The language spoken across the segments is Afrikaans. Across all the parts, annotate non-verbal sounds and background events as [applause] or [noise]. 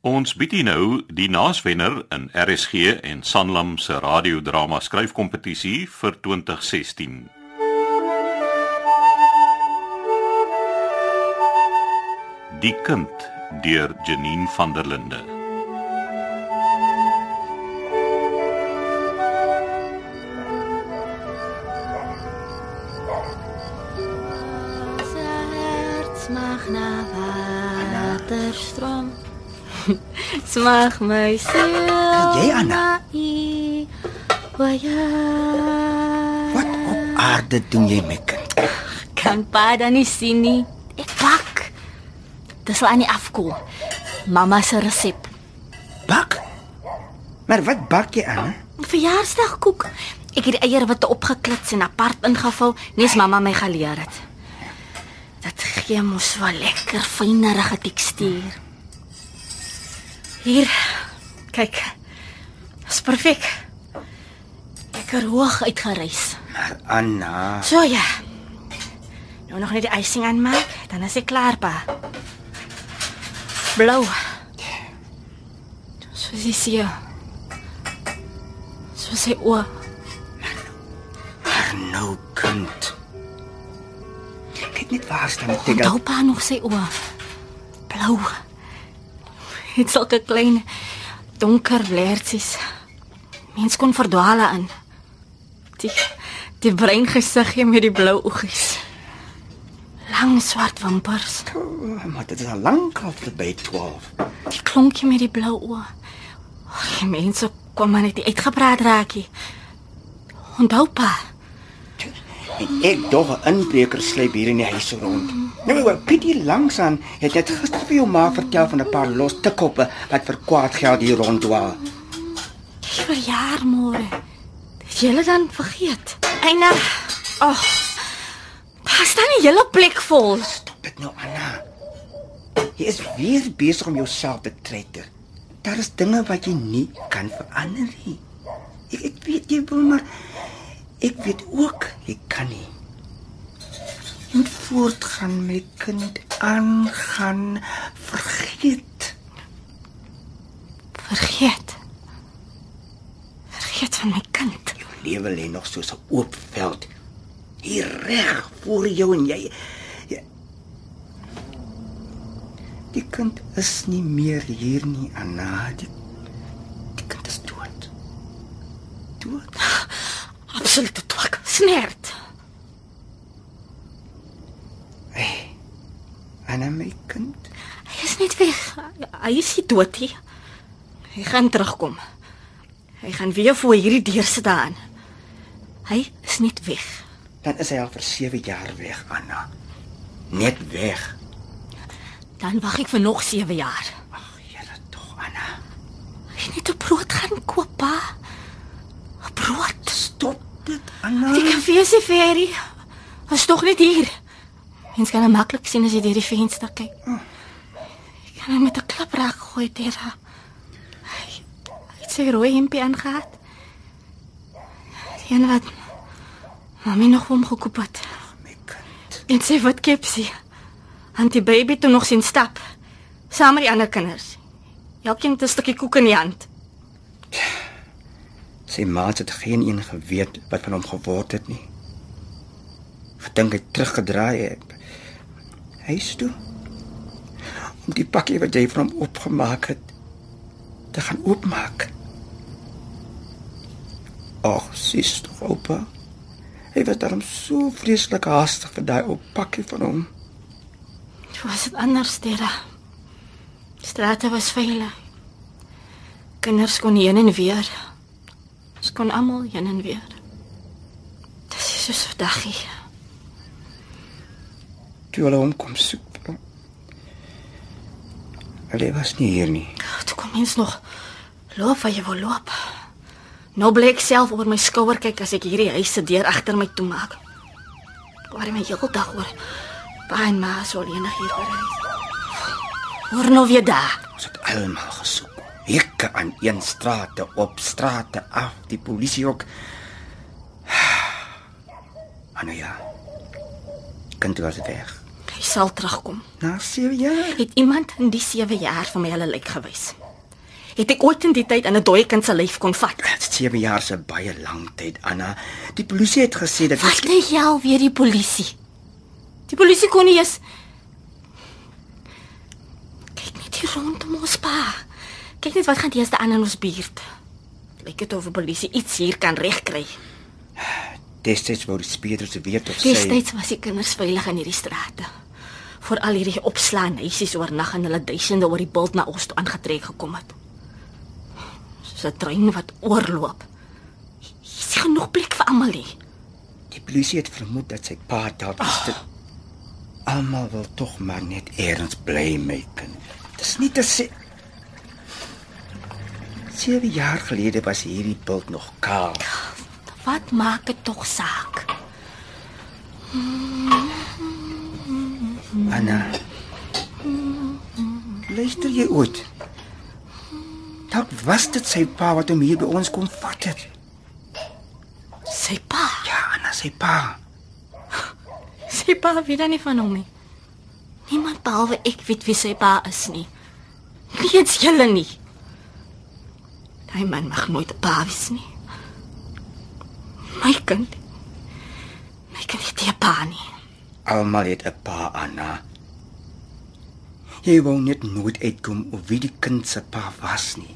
Ons bied u nou die naaswenner in RSG en Sanlam se radiodrama skryfkompetisie vir 2016. Die kind deur Janine van der Linde. Smag my siel. Jy, Anna? Waya. Wat op aarde doen jy my kind? Kan pa dan nie sien nie. Ek bak. Dis al aan die afkoel. Mamma se resep. Bak. Maar wat bak jy aan? Verjaarsdagkoek. Ek het die eier wat opgeklits en apart ingevul, nes mamma my geleer het. Dit gee mos wel lekker fynerige tekstuur. Hier. Kyk. Dis perfek. Lekker hoog uitgerys. Maar Anna, So ja. Nou nog net die icing aanmaak, dan is ek klaar pa. Blou. Soos jy sien. Soos hy o. maar nou kind. Kyk net waar staan die Onthou pa nog sy oë. Blou. Dit sulke klein donker blertsies. Mens kon verdwaal aan. Die die brein gesiggie met die blou oogies. Lang swart wimpers. Oh, maar dit is al lank al verby 12. Die klonkie met die blou oë. Oh, die mense kom maar net uitgepraat raakie. Onthou pa. En ek dog 'n inbreker sluip hier in die huis rond. Nou, nou Pietie langsaan het net gister vir jou ma vertel van 'n paar los tikkoppe wat vir kwaad geld hier ronddwaal. Die verjaar môre. Het jy dit dan vergeet? Eina. Ag. Oh, daar staan 'n hele plek vol. Dit nou Anna. Jy is weer besig om jouself te treiter. Daar is dinge wat jy nie kan verander nie. Ek, ek weet jy wil maar ek weet ook jy kan nie. Jy moet voortgaan met kind aangaan vergeet. Vergeet. Vergeet van my kind. Jou lewe lê nog soos 'n oop veld hier reg voor jou en jy, jy Die kind is nie meer hier nie, Anna. Die, kind is dood. Dood. Absolute twak. Snert. Hey. Anna my kind. Hy is net weg. Hy is nie dood nie. Hy gaan terugkom. Hy gaan weer voor hierdie deur sit daan. Hy is net weg. Dan is hy al vir 7 jaar weg, Anna. Net weg. Dan wag ek vir nog 7 jaar. Ag, Here tog, Anna. Hy net 'n brood gaan koop, pa. 'n Brood. Stop dit, Anna. Die kafee se ferry. Was tog net hier. Mens kan hom maklik sien as jy deur die venster kyk. Ek kan hom met 'n klap raak gooi deur. haar. Hy hy het sy rooi hempie aangehad. Die een wat mami nog hom gekoop het. My kind. En sy wat kepsie. Want die baby toe nog sien stap saam met die ander kinders. Elkeen het 'n stukkie koek in die hand. Sy maat het geen een geweet wat van hom geword het nie. Gedink hy teruggedraai het. Huis toe. Om die pakkie wat jy van hom opgemaak het te gaan oopmaak. Ag, sis tog oupa. Hy was daarom so vreeslik haastig vir daai ou pakkie van hom. Toe was dit anders daar. Strate was veilig. Kinders kon heen en weer. Ons kon almal heen en weer. Dis is so verdaggie. Toe hulle hom kom soek. Hulle was nie hier nie. Toe kom mens nog loop waar jy wil loop. Nou blik ek self oor my skouer kyk as ek hierdie huis se deur agter my toe maak. Waar my hele dag oor pa en ma so alleen hier oor. Hoor nou weer daar. Ons het almal gesoek. Hekke aan een strate op strate af, die polisie ook. Anu ja. Kind was weg. Hy sal terugkom. Na 7 jaar. Het iemand in die 7 jaar vir my hulle lijk gewys? Het ek ooit in die tyd in 'n dooie kind se lyf kon vat? 7 jaar se baie lang tyd, Anna. Die polisie het gesê dat Wat jy alweer die polisie? Die polisie kon nie eens kyk net hier rondom ons pa. Kyk net wat gaan die eerste aan in ons buurt. Lyk dit of die polisie iets hier kan regkry. destyds wou die speerders weet of sy Destyds was die kinders veilig in hierdie strate. Voor al hierdie opslaan huisies oornag en hulle duisende oor die bult na ons toe aangetrek gekom het. Soos 'n trein wat oorloop. Hier is nie genoeg plek vir almal nie. die polisie het vermoed dat sy pa dalk is. Oh. Almal wil tog maar net eers bly my kind. Dis nie te sê 7 jaar gelede was hierdie bult nog kaal. Wat maak dit tog saak? Anna. Luister jy ooit? Dalk was dit sy pa wat hom hier by ons kom vat het. Sy pa. Ja, Anna, sy pa. [laughs] Sy pa weet dan nie van hom nie. Niemand behalwe ek weet wie sy pa is nie. Nie eens julle nie. Daai man mag nooit 'n pa wees nie. My kind. My kind het nie 'n pa nie. Almal het 'n pa, Anna. Jy wou net nooit uitkom of wie die kind se pa was nie.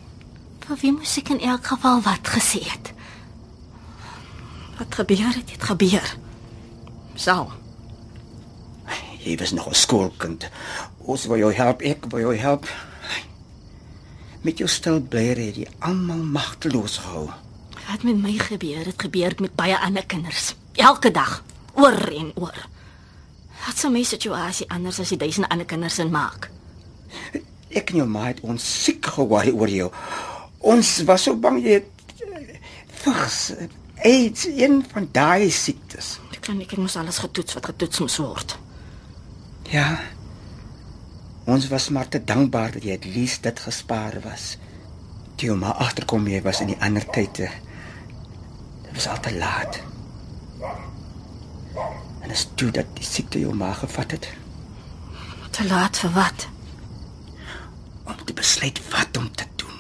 Vir wie moes ek in elk geval wat gesê het? Wat gebeur het, het gebeur. Sal. Jy was nog 'n skoolkind. Ons wou jou help, ek wou jou help. Met jou stil blare het jy almal magteloos gehou. Wat met my gebeur, het gebeur met baie ander kinders. Elke dag, oor en oor. Wat sou my situasie anders as die duisende ander kinders in maak? Ek en jou ma het ons siek geword oor jou. Ons was so bang jy het eh, vigs, eh, AIDS, een van daai siektes. Die kliniek moes alles getoets wat getoets moes word. Ja. Ons was maar te dankbaar dat jy het lees dit gespaar was. Toe jou ma agterkom jy was in die ander tyd. eh, Dit was al te laat. En is toe dat die siekte jou ma gevat het Te laat vir wat? om te besluit wat om te doen.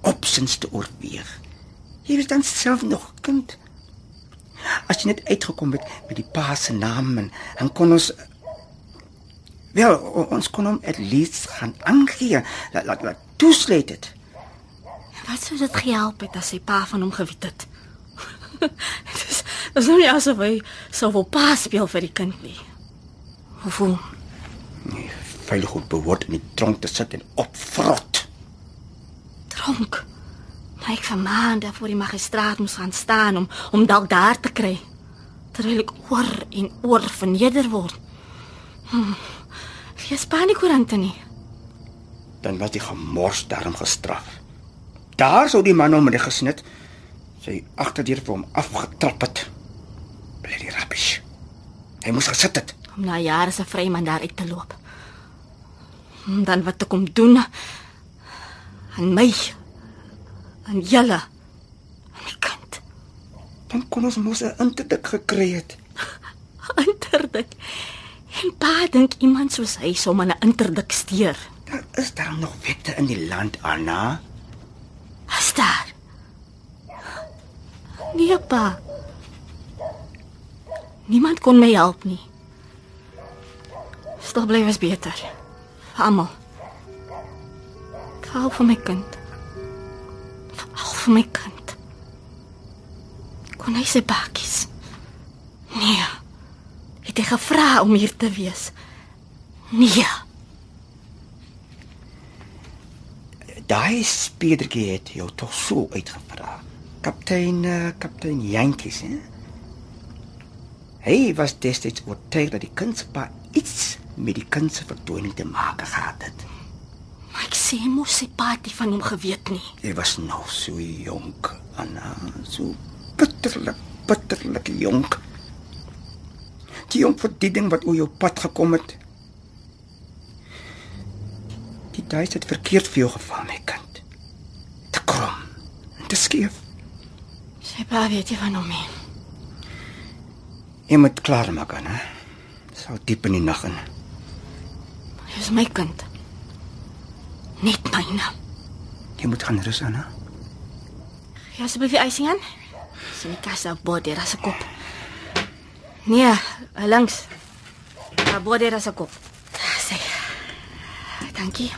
Opsins te oorweeg. Jy was dan self nog kind. As jy net uitgekom het met die pa se naam en dan kon ons wel ons kon hom at least gaan aangee. Laat laat laat toesluit dit. Wat sou dit gehelp het as sy pa van hom geweet het? [laughs] Dis nou nie asof hy sou wil pa speel vir die kind nie. Hoe? Nee, veilig goed behoort in die tronk te sit en opvrot. dronk. Maar ek vir maande voor die magistraat moes gaan staan om om dalk daar te kry. Terwyl ek oor en oor verneder word. Hm. Lees paniekoerante nie. Dan was die gemors daarom gestraf. Daar sou die man hom reg gesnit. Sy agterdeur vir hom afgetrap het. Die rubbish. Hy moes gesit het. Om na jare se vryman daar uit te loop. Hm, Dan wat ek kom doen aan my aan julle aan my kind. Dan kon ons mos 'n interdik gekry het. [laughs] Interdik. En pa dink iemand soos hy sou maar 'n interdik steur. Daar is daar nog wette in die land, Anna. Is daar? Nee, pa. Niemand kon my help nie. Stil bly was beter. Vir almal. Veral vir my kind. Veral vir my kind. Kon hy sy bakkies? Nee. Het hy gevra om hier te wees? Nee. Daai speedertjie het jou tog so uitgevra. Kaptein uh, kaptein Jantjies, hè? Hy was destyds oortuig dat die kindspa iets met die kind se verdwyning te maak gehad het. Maar ek sê mos sy patie van hom geweet nie. Hy was nog so jonk, Anna, so bitterlik, bitterlik jonk. Die jong vir die ding wat oor jou pad gekom het. Die duis het verkeerd vir jou geval, my kind. Te krom, te skeef. Sy pa weet nie van hom nie. Jy moet klaar maak. Dis Dis al diep in die nag in. Dis my kind. Net myne. Jy moet gaan rus, Anna. Ja, asseblief die ysing aan. Sien die kas op bord daar se kop. Nee, links. Daar bord daar se kop. Sê. Dankie.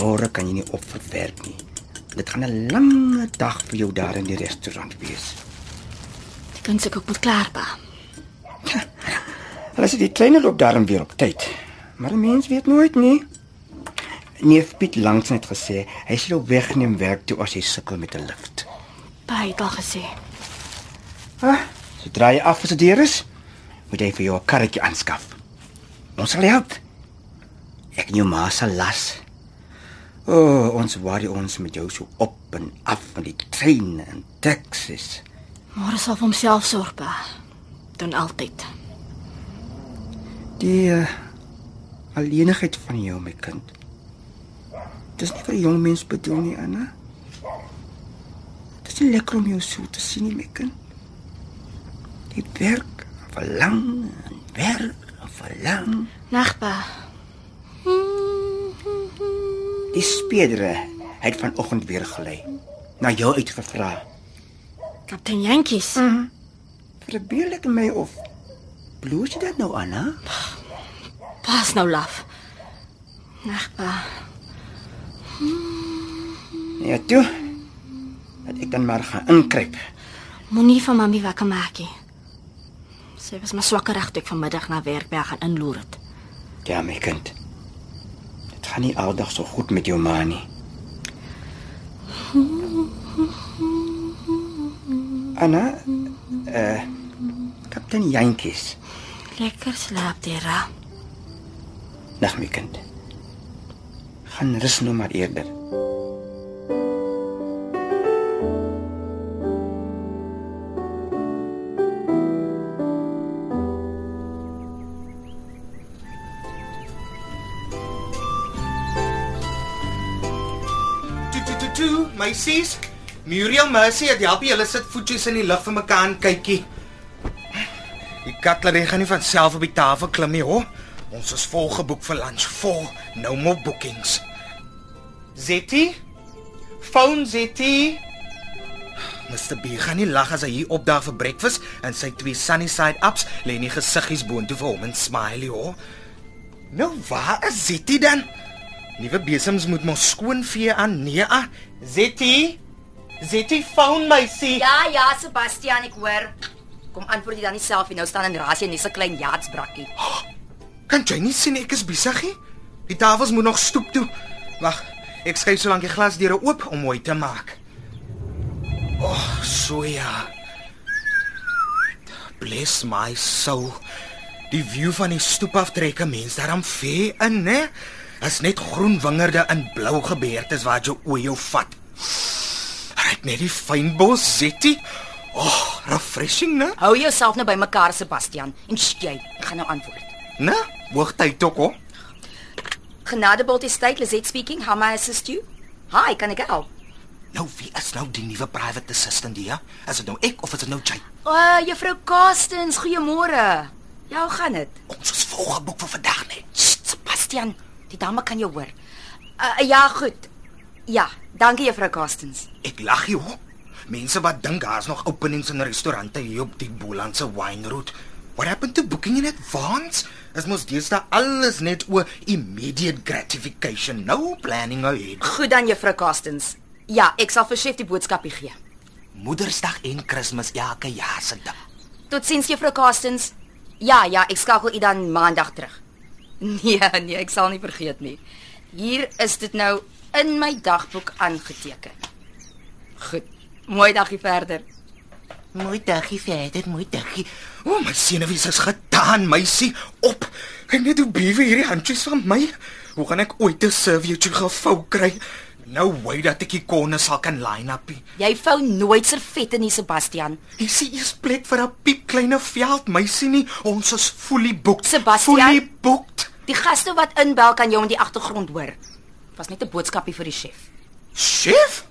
Môre kan jy nie opverwerk nie. Dit gaan 'n lange dag vir jou daar in die restaurant wees. Kind se kook moet klaar ba. Hulle sê die treine loop daarom weer op tyd. Maar 'n mens weet nooit nie. Neef Piet langs net gesê hy sal jou wegneem werk toe as jy sukkel met 'n lift. Baie het al gesê. Ah, sodra jy af gestudeer is, moet jy vir jou 'n karretjie aanskaf. Ons sal help. Ek en jou ma sal las. O, oh, ons worry ons met jou so op en af van die trein en taxis. Môre sal vir homself sorg ba. Doen altyd. Die uh, alleenigheid van jou, my kind. Dis nie vir 'n jong mens bedoel nie, Anna. Dis nie lekker om jou so te sien nie, my kind. Jy werk verlang en werk en verlang. Nag ba. Die speedere het vanoggend weer gelei. Na jou uitgevra. Kaptein Jantjies. Verbeel ek my of bloos jy dit nou, Anna? Pas nou laf. Nag ba. Ja, toe. Dat ek dan maar gaan inkruip. Moenie van mami wakker maak nie. Sy was maar swakker reg toe ek vanmiddag na werk by gaan inloer het. Ja, my kind. Dit gaan nie aldag so goed met jou ma nie. Anna, eh uh, kaptein Jantjies. Lekker slaap, Dera. Nag my kind. Gaan rus nou maar eerder. Toe, meisies. Muriel Mercy het help julle sit voetjies in die lug vir mekaar en kykie. Die cutlery gaan nie van self op die tafel klim nie, hoor. Ons is vol geboek vir lunch, vol. No more bookings. Zetty? Phone Zetty? Mr. B gaan nie lag as hy hier opdaag vir breakfast en sy twee sunny side ups lê nie gesiggies boontoe vir hom en smiley, hoor. Nou waar is Zetty dan? Nuwe besems moet mos skoon vee aan. Nee, ah. Zetty? Phone my see. Ja, ja, Sebastian, ek hoor. Kom antwoord jy dan nie self nie. Nou staan in rasie net so klein jaatsbrakkie. [gasps] Kan jy nie sien ek is besig nie? Die tafels moet nog stoep toe. Wag, ek skuif so lank die glasdeure oop om mooi te maak. O, oh, so ja. Bless my soul. Die view van die stoep af trek 'n mens daarom vee in, né? As net groen wingerde in blou gebeurtes wat jou oë jou vat. Ryk net die fynbos Zetty. Oh, refreshing, né? Hou jouself nou bymekaar, Sebastian, en jy ek gaan nou antwoord. Né? Hoogtyd tog, hoor. Genadebolt estate, Lizette speaking. How may I assist you? Hi, kan ek help? Nou wie is nou die nuwe private assistant hier? Is dit nou ek of is dit nou jy? O, uh, juffrou Castens, goeiemôre. Ja, hoe gaan dit? Ons is volgeboek vir vandag net. Sebastian, die dame kan jou hoor. Uh, ja, goed. Ja, dankie juffrou Castens. Ek lag jy hoor. Mense wat dink daar's nog openings in restaurante hier op die Bolandse wine route. What happened to booking in advance? As mos deesdae alles net oor immediate gratification, no planning ahead. Goed dan juffrou Castens. Ja, ek sal vir chef die boodskapie gee. Moedersdag en Kersfees elke jaar se dag. Totsiens juffrou Castens. Ja, ja, ek skakel u dan maandag terug. [laughs] Nee, nee, ek sal nie vergeet nie. Hier is dit nou in my dagboek aangeteken. Goed. Mooi dagie verder. Mooi dagie verder, mooi dagie. O, oh, my senuwees is gedaan, meisie. Op. Kyk net hoe bewe hierdie handjies van my. Hoe gaan ek ooit 'n servietjie gevou kry? Nou way dat ek die konne sal kan line up. Jy vou nooit servette nie, Sebastian. Jy sien eers plek vir 'n piep kleine veld, meisie nie. Ons is fully booked. Sebastian? fully booked. Die gaste wat inbel kan jou in die agtergrond hoor. Dit was net 'n boodskapie vir die chef. Chef?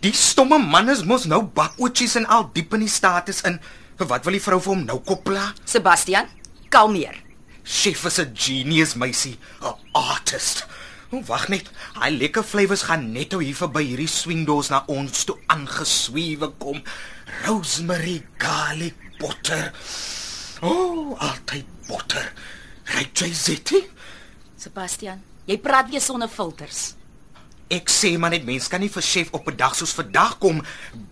Die stomme man is mos nou bakootjies en al diep in die status in. Vir wat wil die vrou vir hom nou koppla? Sebastian, kalmeer. Chef is 'n genius meisie, 'n artist. O, wag net. Hy lekker flavours gaan net ou hier verby hierdie swingdoors na ons toe aangeswewe kom. Rosemary garlic butter. O, oh, altyd butter. Ryk jy zitty? Sebastian, jy praat weer sonder filters. Ek sê maar net mense kan nie vir chef op 'n dag soos vandag kom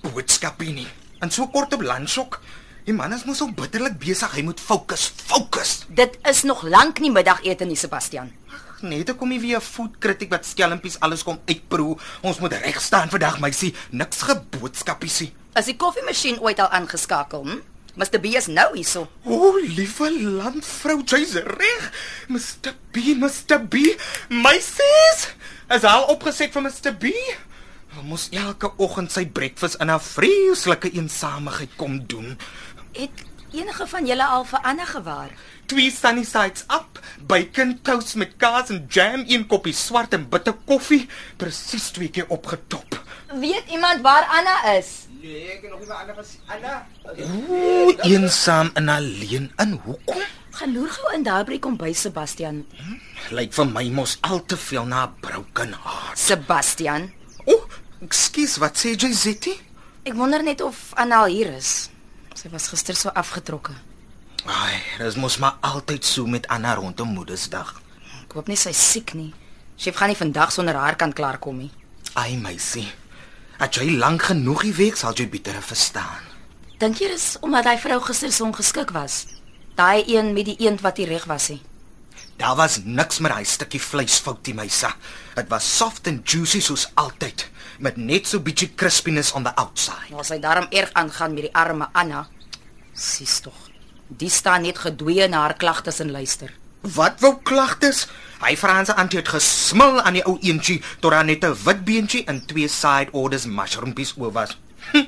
boodskapie nie. En so kort op lunchok. Die man is mos so bitterlik besig. Hy moet fokus, fokus. Dit is nog lank nie middagete nie, Sebastian. Net ek kom hier weer 'n food critic wat skelmpies alles kom uitproe. Ons moet reg staan vandag, meisie. Niks geboodskapies nie. Is die koffiemasjien ooit al aangeskakel? Hm? Mr. B is nou hierso. O, liewe landvrou, jy's reg. Mr. B, Mr. B. Meisies, is al opgeset vir Mr. B. Hy moet elke oggend sy breakfast in 'n vreeslike eensamigheid kom doen. Het enige van julle al vir Anna gewaar? Twee sunny sides up, bacon toast met kaas en jam, een koppie swart en bitter koffie, presies twee keer opgetop. Weet iemand waar Anna is? Nee, ek nog nie ander gesien. Anna. Ooh, eensaam en alleen in hoekom? Gaan loer gou in daar by kombuis, Sebastian. Lyk vir my mos al te veel na 'n broken heart. Sebastian, O, oh, ekskuus, wat sê jy, Zitty? ek wonder net of Anna al hier is. Sy was gister so afgetrokke. Ai, dis mos maar altyd so met Anna rondom Moedersdag. Ek hoop nie sy siek nie. Chef gaan nie vandag sonder haar kan klaarkom nie. Ai, meisie. As jy lank genoeg hier werk, sal jy beter verstaan. Dink jy dis omdat hy vrou gister so ongeskik was? Daai een met die eend wat nie reg was nie. Daar was niks met daai stukkie vleis foutie, meisa. Dit was soft and juicy soos altyd, met net so bietjie crispiness on the outside. Nou sy daarom erg aangaan met die arme Anna. Sis tog. Die staan net gedwee na haar klagtes en luister. Wat wou klagtes? Hy Franse antie het gesmil aan die ou eentjie tot daar net 'n wit beentjie en twee side orders mushroompies oor was. Hm,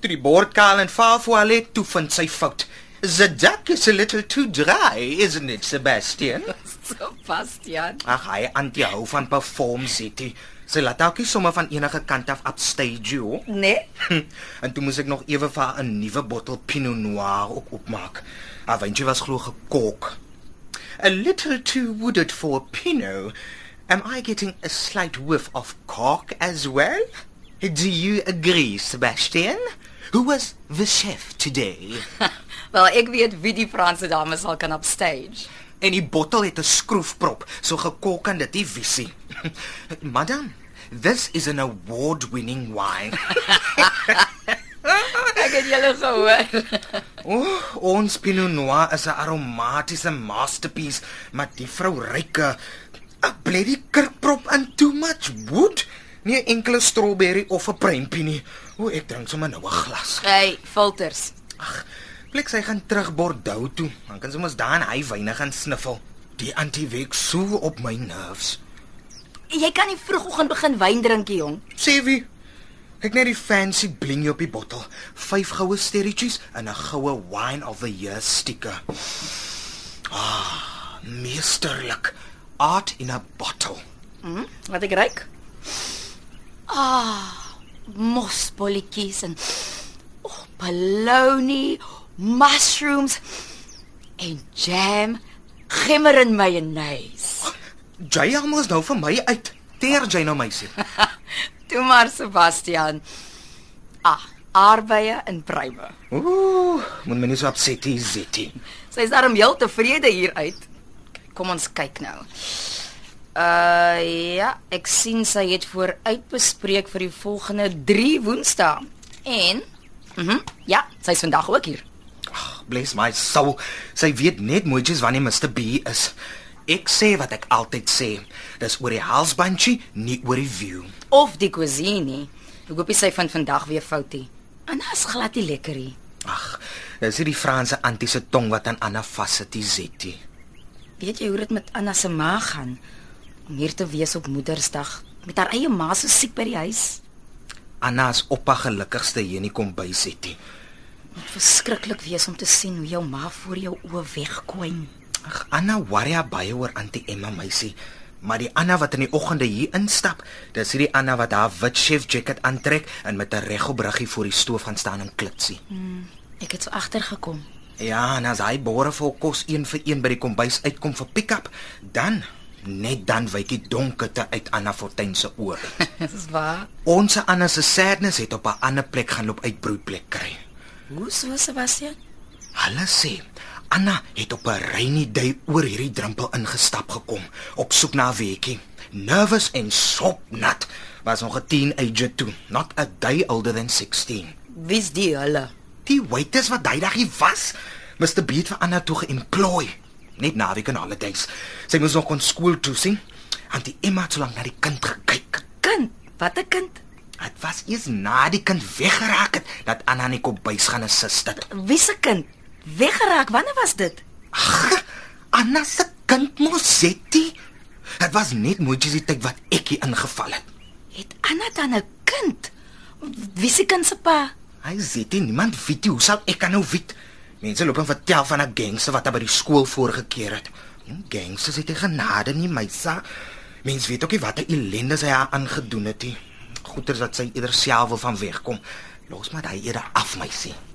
Toe die bord kaal en vaal voor hulle toe vind sy fout. The duck is a little too dry, isn't it, Sebastian? [laughs] Sebastian. Ag, hy antie hou van perform city. Sy laat ook nie sommer van enige kant af upstage jou. Nee. Hm, En toe moes ek nog ewe vir 'n nuwe bottel Pinot Noir ook opmaak. Haar wyntjie was glo gekok. A little too wooded for Pinot. Am I getting a slight whiff of cork as well? Do you agree, Sebastian? Who was the chef today? [laughs] Wel, ek weet wie die Franse dame sal kan upstage. En die bottel het 'n skroefprop, so gekok kan dit nie visie. [laughs] Madam, this is an award-winning wine. [laughs] [laughs] Ek het julle gehoor. O, oh, ons Pinot Noir is 'n aromatiese masterpiece, maar die vrou ryke 'n bloody kurkprop and too much wood. Nie 'n enkele strawberry of 'n pruimpie nie. O, ek drink sommer nou 'n glas. Hey, filters. Ag, plek sy gaan terug Bordeaux toe. Dan kan sy mos daar in hy wyne gaan sniffel. Die antiweek so op my nerves. Jy kan nie vroegoggend begin wyn drink, jong. Sê wie? Kyk net die fancy bling op die bottel. Vyf goue sterretjies en 'n goue wine of the year sticker. Ah, meesterlik. Art in a bottle. Hm? Wat ek ruik? Ah, mosbolletjies en oh, bologna, mushrooms en jam, gimmer en mayonnaise. Jy almal is nou vir my uit. Teer jy nou meisie? [laughs] Toe maar Sebastian. Ah, aardbeie en pruime. Ooh, moet my nie so opset hier sit nie. Sy's darm heel tevrede hier uit. Kom ons kyk nou. Uh ja, ek sien sy het vooruit bespreek vir die volgende 3 Woensdae. En mhm, mm ja, sy's vandag ook hier. Ag, bless my soul. Sy weet net mooietjies wanneer Mr B is. Ek sê wat ek altyd sê. Dis oor die halsbandjie, nie oor die view. Of die cuisine. nie. Ek hoop sy vind vandag weer foutie. Anna's glad nie lekker nie. Ag, dis nie die Franse antie se tong wat aan Anna vassit, die Zetty. Weet jy hoe dit met Anna se ma gaan? Om hier te wees op Moedersdag met haar eie ma so siek by die huis. Anna is op haar gelukkigste hier nie kom by Zetty. Dit verskriklik wees om te sien hoe jou ma voor jou oë wegkwyn. Ag, Anna worry baie oor antie Emma meisie. Maar die Anna wat in die oggende hier instap, dis hierdie Anna wat haar wit chef jacket aantrek en met 'n regop ruggie voor die stoof gaan staan en klitsie. Ek het so agtergekom. Ja, en as hy bore vol kos een vir een by die kombuis uitkom vir pick-up, dan net dan wyk die donkerte uit Anna Fortuin se oë. [laughs] Dis waar. Ons Anna se sadness het op 'n ander plek gaan loop uitbroedplek kry. Hoe so Sebastian? Hulle sê Anna het op 'n rainy day oor hierdie drempel ingestap gekom op soek na 'n weetjie. Nervous en sopnat. Was nog 'n teenager toe, not a day older than 16. Wie's die hulle? Die waiters wat daai dag hier was, Mr. Beat vir Anna toe geemploy. Net naweek en holidays. Sy moes nog kon skool toe sien. En die Emma het so lank na die kind gekyk. Kind. Wat 'n kind? Dit was eers na die kind weggeraak het dat Anna net op bys gaan assist het. Wie se kind? Weggeraak. Wanneer was dit? Ag, Anna se kind Mosetti. Dit was net moetjies die tyd wat ek hier ingeval het. Het Anna dan 'n kind? Wie se kind se pa? Hy sê dit niemand weet nie, hoe sal ek kan nou weet? Mense loop en vertel van 'n gangster wat by die skool vorige keer het. Hm, Gangsters het nie genade nie, my sa. Mense weet ook nie wat 'n ellende sy haar aangedoen het nie. Goeters wat sy eerder self wil van wegkom. Los maar daai eerder af sê.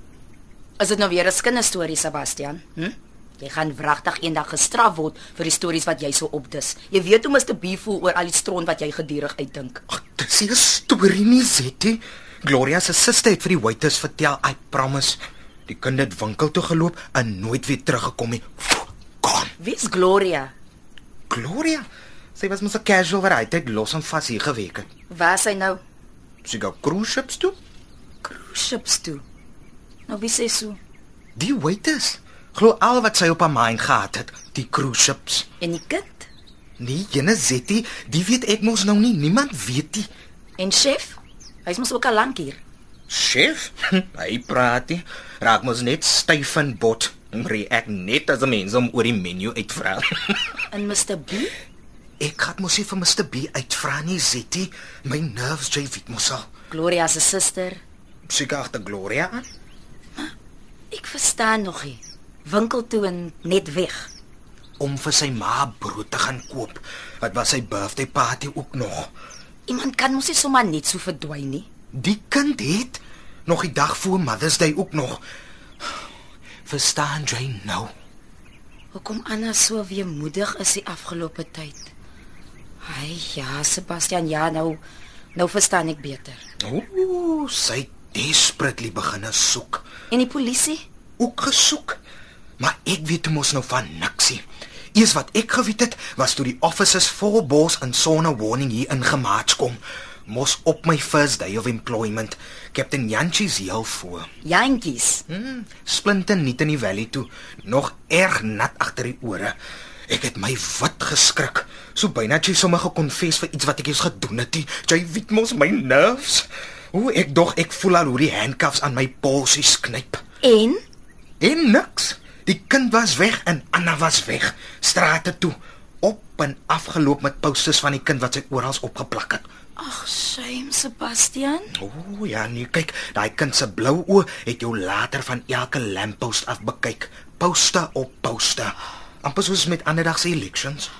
Is dit nou weer 'n kinderstorie Sebastian? Hm? Jy gaan wragtig eendag gestraf word vir die stories wat jy so opdis. Jy weet hoe Mr. B voel oor al die stront wat jy gedurig uitdink. Ag, dis nie 'n storie nie, Zetty. Gloria se suster het vir die waiters vertel, I promise. Die kind het winkel toe geloop en nooit weer teruggekom nie. Gaan. Wie's Gloria? Gloria, sy was mos 'n casual wat hy tyd los en vas hier gewerk het. Waar is hy nou? Sy gaan cruise ships toe. Cruise ships toe. Nou wie sê so? Die waiters. Glo al wat sy op haar mind gehad het, die cruise ships. En die kind? Nee, jene Zetty, die weet ek mos nou nie, niemand weet nie. En chef? Hy's mos ook al lank hier. Chef, [laughs] hy praat nie. Raak mos net styf en bot. React net as 'n mens om oor die menu uitvra. [laughs] En Mr. B? ek gaan mos nie vir Mr B uitvra nie, Zetty. My nerves jy weet mos al. Gloria se suster. Seker agter Gloria aan. Ek verstaan nog nie. Winkel toe en net weg. om vir sy ma brood te gaan koop. Dit was sy birthday party ook nog. Iemand kan mos nie sommer net so verdwyn nie. Die kind het nog die dag voor Mother's Day ook nog. Verstaan jy nou? Hoekom Anna so weemoedig is die afgelope tyd? Ai ja, Sebastian, ja nou nou verstaan ek beter. Ooh, sy desperately begine soek. En die polisie? Ook gesoek. Maar ek weet mos nou van niksie. Eers wat ek geweet het, was toe die officers vol bos en sone warning hier ingemaats kom. Mos op my first day of employment. Captain Jantjies heel voor. Jantjies. Hmm, splinte nie in die valley toe, nog erg nat agter die ore. Ek het my wit geskrik. So byna jy sommer gekonfess vir iets wat ek eens gedoen het. Jy weet mos my nerves. Hoe ek dog ek voel al hoe die handcuffs aan my polsies knyp. En En niks. Die kind was weg en Anna was weg. Strate toe. Op en afgeloop met posters van die kind wat sy oral opgeplak het. ag, shame Sebastian. O oh, ja, nee, kyk, daai kind se blou oë het jou later van elke lamppost af bekyk. Poste op poste. amper soos met ander dag se elections.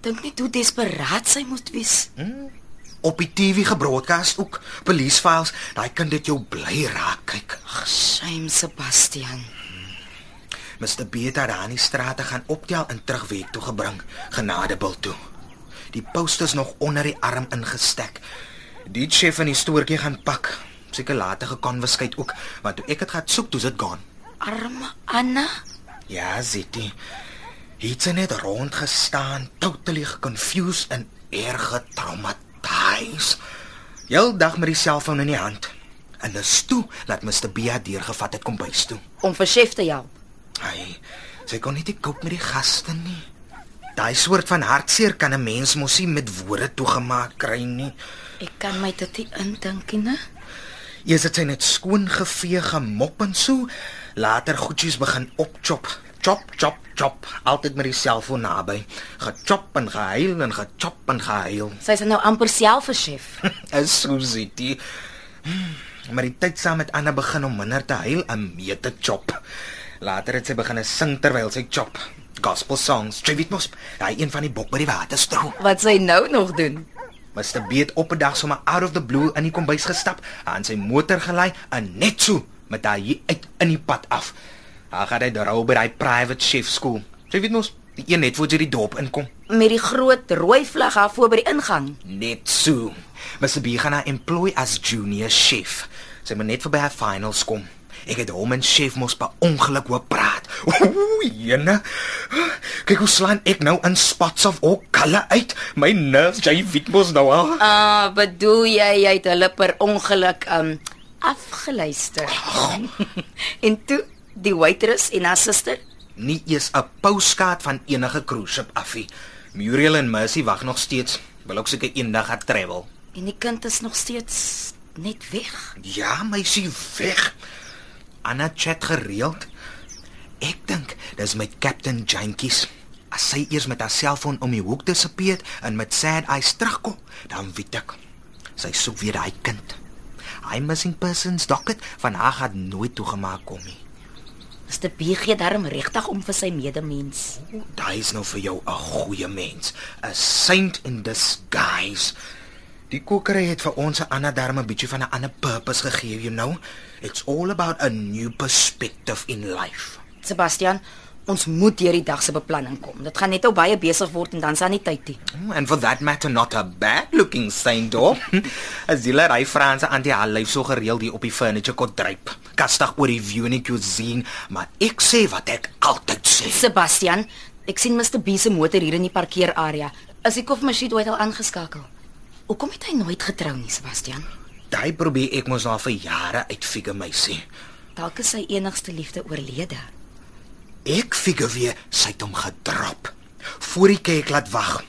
Dink net hoe desperaat sy moet wees. Op die TV gebroadcast ook police files. Daai kind het jou bly raak kyk. Shame Sebastian. Mr. Beter daar in die strate gaan optel en terug week toe gebring, genadebil toe. Die posters nog onder die arm ingestek. Die chef in die stoortjie gaan pak. Seker later gekonveskeid ook, want toe ek dit gaan soek, toe is dit gaan. Arme Anna. Ja, Zitty. Hy het net rond gestaan, totally confused en erg getraumatiseerd. Heel dag met die selfoon in die hand. En dis toe dat Mr. Bia deurgevat het kom bys toe. Om vir chef te help. Hy sy kon nie te koop met die gaste nie. Daai soort van hartseer kan 'n mens mos nie met woorde toegemaak kry nie. Ek kan my dit nie indink nie. Eers het sy net skoon gevee, gemop en so. Later goedjies begin opchop. Chop, chop, chop. Altyd met die selfoon naby. Gechop en gehuil en gechop en gehuil. Sy's nou amper self 'n chef. [laughs] Is so sitie. Maar die tyd saam met Anna begin om minder te huil en meer te chop. Later het sy begin sing terwyl sy chop. Gospel songs. Jy weet mos, hy een van die bok by die waterstroom. Wat sy nou nog doen. Mr. Beet op 'n dag sommer out of the blue in die kombuis gestap, aan sy motor gelei en net so met daai uit in die pad af. Haar gaan hy daaroor by daai private chef skool. Jy weet mos, die een net voor jy die dorp inkom. Met die groot rooi vlag daar voor by die ingang. Net so. Mr. B gaan haar employ as junior chef. Sy moet net verby haar finals kom. Ek het hom en chef mos by ongeluk hoor praat. Ooh, jene. Kyk hoe slaan ek nou in spots of all color uit. My nerves, jy weet mos nou al. Ah, uh, bedoel jy jy het hulle per ongeluk um afgeluister? en toe die waitress en haar suster? Nie eens 'n postkaart van enige cruise ship afie. Muriel en Mercy wag nog steeds. Wil ook seker eendag gaan travel. En die kind is nog steeds net weg. Ja, meisie weg. Anna chat gereeld. Ek dink dis met Captain Jankies. As sy eers met haar selfoon om die hoek dissipeer en met sad eyes terugkom, dan weet ek sy soek weer daai kind. Hy missing persons docket van haar gaan nooit toegemaak kom nie. Mr. B gee darm regtig om vir sy medemens. Daai is nou vir jou 'n goeie mens, 'n saint in disguise. Die kokery het vir ons 'n ander darm 'n bietjie van 'n ander purpose gegee, you know. It's all about a new perspective in life. Sebastian, ons moet deur die dag se beplanning kom. Dit gaan net ou baie besig word en dan sal nie tyd nie. And for that matter not a bad looking saint or [laughs] as jy hy Franse antie haar lyf so gereeld hier op die furniture kot dryp. Kastig oor die view in die cuisine, maar ek sê wat ek altyd sê. Sebastian, ek sien Mr. B se motor hier in die parkeerarea. Is die koffiemasjien ooit al aangeskakel? Hoekom het hy nooit getrou nie, Sebastian? Daai probeer ek mos al vir jare uitfigure meisie. Dalk is sy enigste liefde oorlede. Ek figure weer sy het hom gedrop. Voor die kerk laat wag.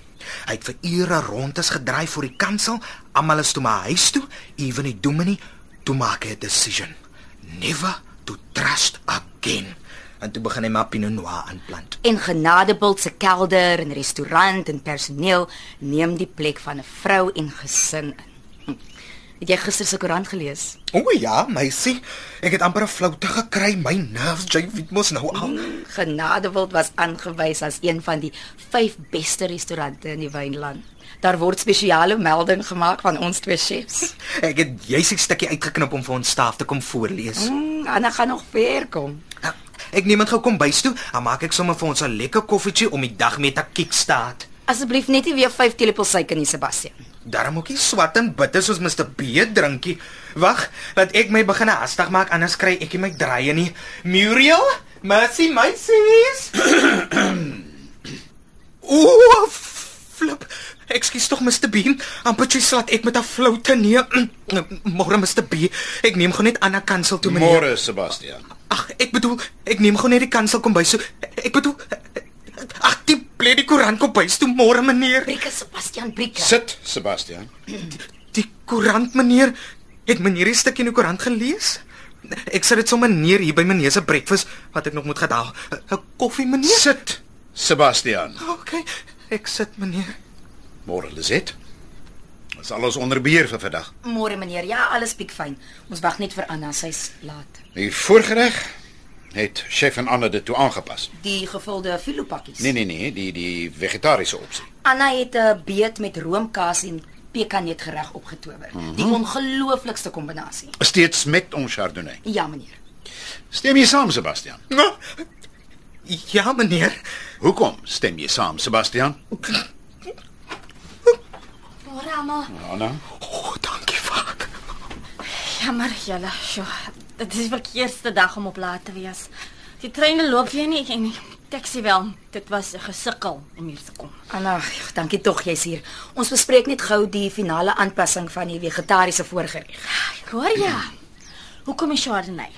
Hy het vir ure rond is gedraai voor die kansel. Almal is toe maar huis toe, even die dominee toe maak hy 'n decision. Never to trust again. En toe begin hy maar Pinot Noir aanplant. En Genadebult se kelder en restaurant en personeel neem die plek van 'n vrou en gesin in. Het jy gister se koerant gelees? O ja, meisie, ek het amper 'n floute gekry. My nerves, jy weet mos nou al. Genadebult was aangewys as een van die 5 beste restaurante in die Wynland. Daar word spesiale melding gemaak van ons twee chefs. [laughs] Ek het juis 'n stukkie uitgeknip om vir ons staf te kom voorlees. Mm, Anna gaan nog ver kom. Nou, Ek neem dit gou kom bys toe, dan maak ek sommer vir ons 'n lekker koffietjie om die dag mee te kickstart. Asseblief net nie weer 5 teelepels suiker nie, Sebastian. Daarom ook nie swat en bitter soos Mr. B drinkie. Wag, laat ek my begin hastig maak anders kry ek nie my draaie nie. Muriel, Mercy, my sis. Ooh, flip. Ekskuus tog Mr. B. Ampertjie slat ek met 'n floute nee. [clears throat] Môre Mr. B. Ek neem gou net Anna kansel toe meneer. Môre Sebastian. Ag, ek bedoel, ek neem gou net die kansel kom by so. Ek bedoel Ag, die bly die koerant kom by toe môre meneer. Brieke Sebastian, brieke. Sit Sebastian. Die koerant meneer, het meneer die stukkie in die koerant gelees? Ek sit dit sommer neer hier by meneer se breakfast wat ek nog moet gedaal. 'n Koffie meneer? Sit Sebastian. Okay, ek sit meneer. Môre Lizet. Ons alles onder beheer vir vandag. Môre meneer. Ja, alles piekfyn. Ons wag net vir Anna, sy's laat. Die voorgereg het chef en Anna dit toe aangepas. Die gevulde filopakkies. Nee nee nee, die die vegetariese opsie. Anna het 'n beet met roomkaas en pekanneetgereg opgetower. Mm -hmm. Die ongelooflikste kombinasie. Steeds met ons chardonnay. Ja, meneer. Stem jy saam Sebastian? Nou, Ja meneer. Hoekom stem jy saam Sebastian? Môre. Anna. O, oh, dankie vader. Jammer julle. Sjoe. Dit is die verkeerste dag om op laat te wees. Die treine loop weer nie en die taxi wel. Dit was 'n gesukkel om hier te kom. Anna, dankie tog jy's hier. Ons bespreek net gou die finale aanpassing van die vegetariese voorgereg. Ek hoor ja. Hoekom is Chardonnay?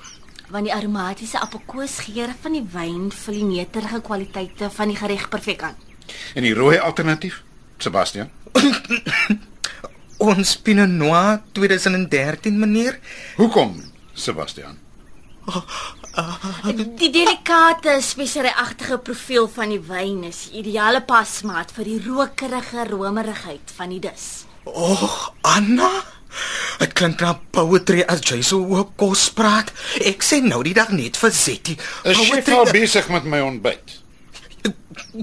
Want die aromatiese appelkoosgeur van die wyn vul die neterige kwaliteite van die gereg perfek aan. En die rooi alternatief? Sebastian. [coughs] Ons Pinot Noir 2013 meneer. Hoekom Sebastian? Die delikate speserieagtige profiel van die wyn is ideale pasmaat vir die rokerige romerigheid van die dis. O, oh, Anna. Dit klink na poetry as jy so oor kos praat. Ek sê nou die dag net vir Zetty. Is chef al besig met my ontbyt?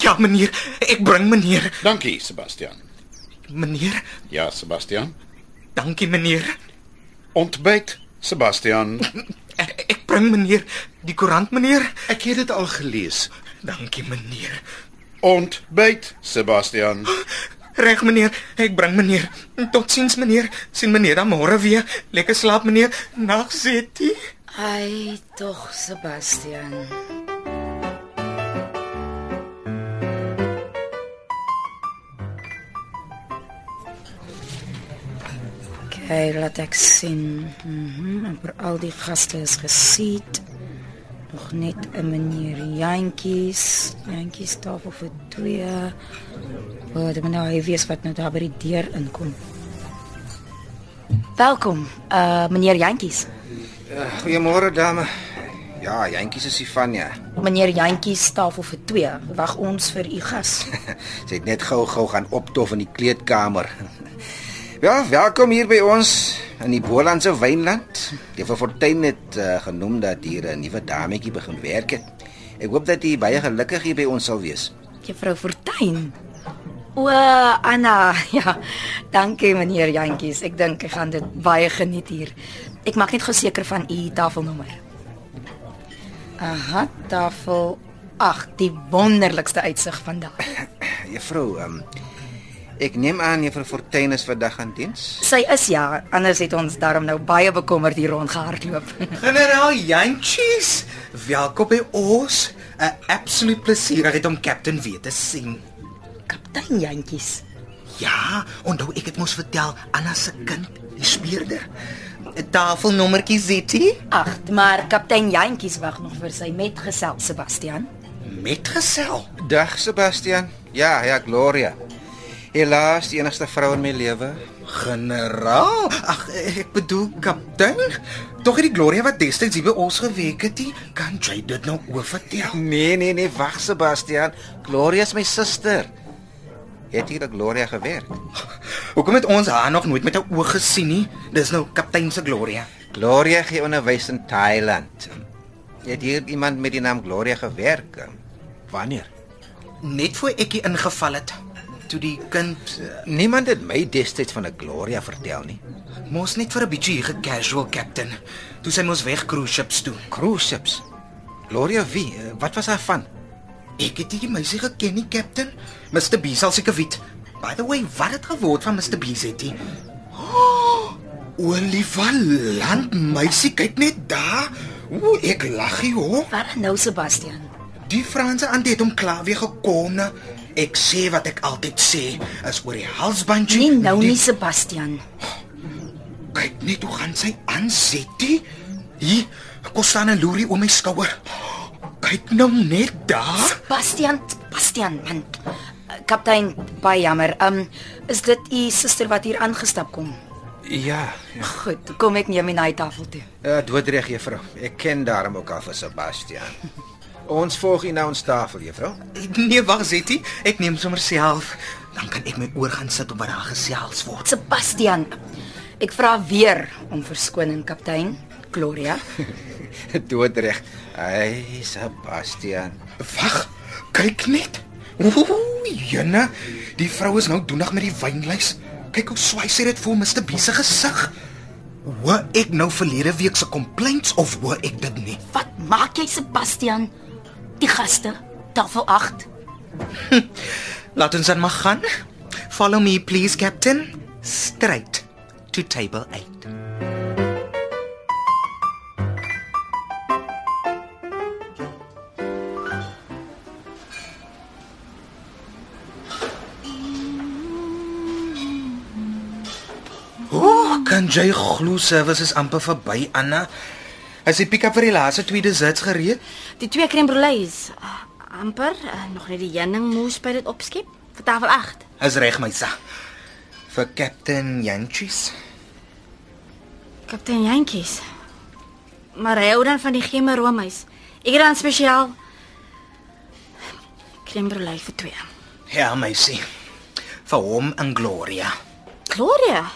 Ja meneer, ek bring meneer. Dankie Sebastian. Meneer, Ja Sebastian. dankie meneer. Ontbyt Sebastian. [laughs] Ek, ek bring meneer. Die koerant, meneer. Ek het dit al gelees. Dankie, meneer. Ontbyt, Sebastian. [gasps] Reg, meneer. Ek bring meneer. Totsiens, meneer. Sien meneer dan môre weer. Lekker slaap, meneer. Nag, Zetty. Ai, tog Sebastian. Kyk, laat ek sien. Mhm, mm vir al die gaste is gesiet. Nog net 'n meneer Jantjies, Jantjies tafel vir twee. Wat moet nou hy weet wat nou daar by die deur inkom. Welkom, uh meneer Jantjies. Goeiemôre dame. Ja, jantjies is Sifania. Meneer Jantjies tafel vir twee. Wag ons vir u gas. [laughs] Sy het net gou-gou gaan optof in die kleedkamer. Ja, welkom hier by ons in die Bolandse wynland. Juffrou Fortuin het uh, genoem dat hier 'n nuwe dametjie begin werk het. Ek hoop dat jy baie gelukkig hier by ons sal wees. Juffrou Fortuin. O, Anna, [laughs] ja. Dankie meneer Jantjies. Ek dink ek gaan dit baie geniet hier. Ek maak net geseker van u tafelnommer. Aha, tafel 8, die wonderlikste uitsig vandag. [coughs] Juffrou, um, ek neem aan juffrou Fortuin is vandag aan diens. Sy is ja, anders het ons daarom nou baie bekommerd hier rondgehardloop. [laughs] Generaal Jantjies, welkom by ons. 'n Absoluut plesierig om Captain weer te sien. Kaptein Jantjies. Ja, onthou ek het mos vertel Anna se kind, die speurder. 'n Tafelnommertjie Zetty. Ag, maar kaptein Jantjies wag nog vir sy metgesel Sebastian. Metgesel. Dag Sebastian. Ja, ja, Gloria. Helaas die enigste vrou in my lewe. Generaal, ag ek bedoel kaptein. Tog het die Gloria wat destyds hier by ons gewerk het, die, kan jy dit nou oor vertel? Nee, nee, nee, wag Sebastian. Gloria is my suster. Het jy dat Gloria gewerk? Hoekom het ons haar nog nooit met 'n oog gesien nie? Dis nou kaptein se Gloria. Gloria gee onderwys in Thailand. Het hier iemand met die naam Gloria gewerk? Wanneer? Net voor ek hier ingeval het, toe die kind uh, Niemand het my destyds van 'n Gloria vertel nie. mos net vir 'n bietjie hier gecasual captain. Toe sy mos weg cruise ships toe. Cruise ships. Gloria wie? Eh, Wat was haar van? Ek het die meisie geken nie, captain. Mr. B sal seker weet. By the way, wat het geword van Mr. B se dit? Oh, Oliva land meisie, kyk net daar. Ooh, ek lag hier hoor. Wat nou Sebastian? Die Franse aand het hom klaar weer gekom. Ek sê wat ek altyd sê, is oor die halsbandjie. Nee, nou nie Sebastian. Kyk net hoe gaan sy aan, Zetty. Hier, kom staan 'n loerie oor my skouer. Kyk nou net daar. Bastian, Bastian, man. Uh, Kaptein, baie jammer. Um is dit u suster wat hier aangestap kom? Ja, ja. Goed, kom ek neem my na die tafel toe. Uh, doodreg juffrou. Ek ken daarom ook al vir Sebastian. [laughs] Ons volg u na ons tafel, juffrou. Nee, wag, Zetty, ek neem sommer self. Dan kan ek my oor gaan sit op waar daar gesels word. Sebastian, ek vra weer om verskoning, kaptein. Gloria. [laughs] doodreg. Ai, Sebastian. Wag, kyk net. Ooh, jene, die vrou is nou doenig met die wynlys. Kyk hoe swaai sy dit vir Mr. B se gesig. Hoor ek nou verlede week se complaints of hoor ek dit nie? Wat maak jy, Sebastian? Die gaste, tafel 8. [laughs] Laat ons dan maar gaan. Follow me please, captain. Straight to table 8. Oh, kan jy glo services amper verby Anna? As die pick-up vir die laaste twee desserts gereed? Die twee crème brûlées. Uh, amper uh, nog net die heuningmoes by dit opskep vir tafel 8. Is reg my sa. Vir Captain Jantjies. Kaptein Jantjies. Maar hy hou dan van die gemme roomys. Ek het dan spesiaal crème brûlée vir twee. Ja, meisie. Vir hom en Gloria. Gloria.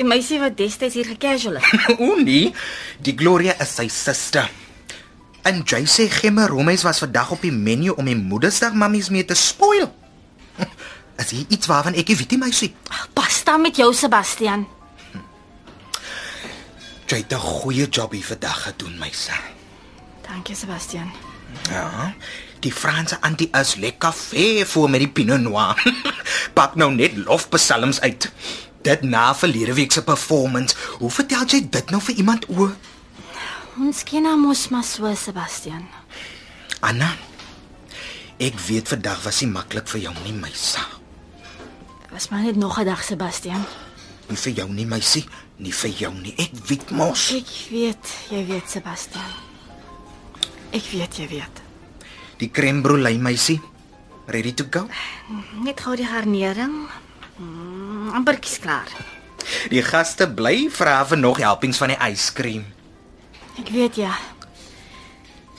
Die meisie wat destyds hier gecasual het. o nee, die Gloria is sy suster. En jy sê gemme roomys was vandag op die menu om die Moedersdag mammies mee te spoil. [laughs] Is hier iets waarvan ek weet nie, meisie? Pas dan met jou Sebastian. Jy het 'n goeie job hier vandag gedoen, meisie. Dankie Sebastian. Ja. Die Franse antie is lekker ver voor met die Pinot Noir. [laughs] Pak nou net lofpsalms uit. Dit na verlede week se performance. Hoe vertel jy dit nou vir iemand o? Ons ken hom mos maar so Sebastian. Anna. Ek weet vandag was nie maklik vir jou nie, sa. Was maar net nog 'n dag Sebastian. Nie vir jou nie, meisie, nie vir jou nie. Ek weet mos. Ek weet, jy weet Sebastian. Ek weet jy weet. Die crème brûlée, meisie. Ready to go? Net gou die garnering. Mm, amperkies klaar. Die gaste bly vra vir nog helpings van die yskrem. Ek weet ja.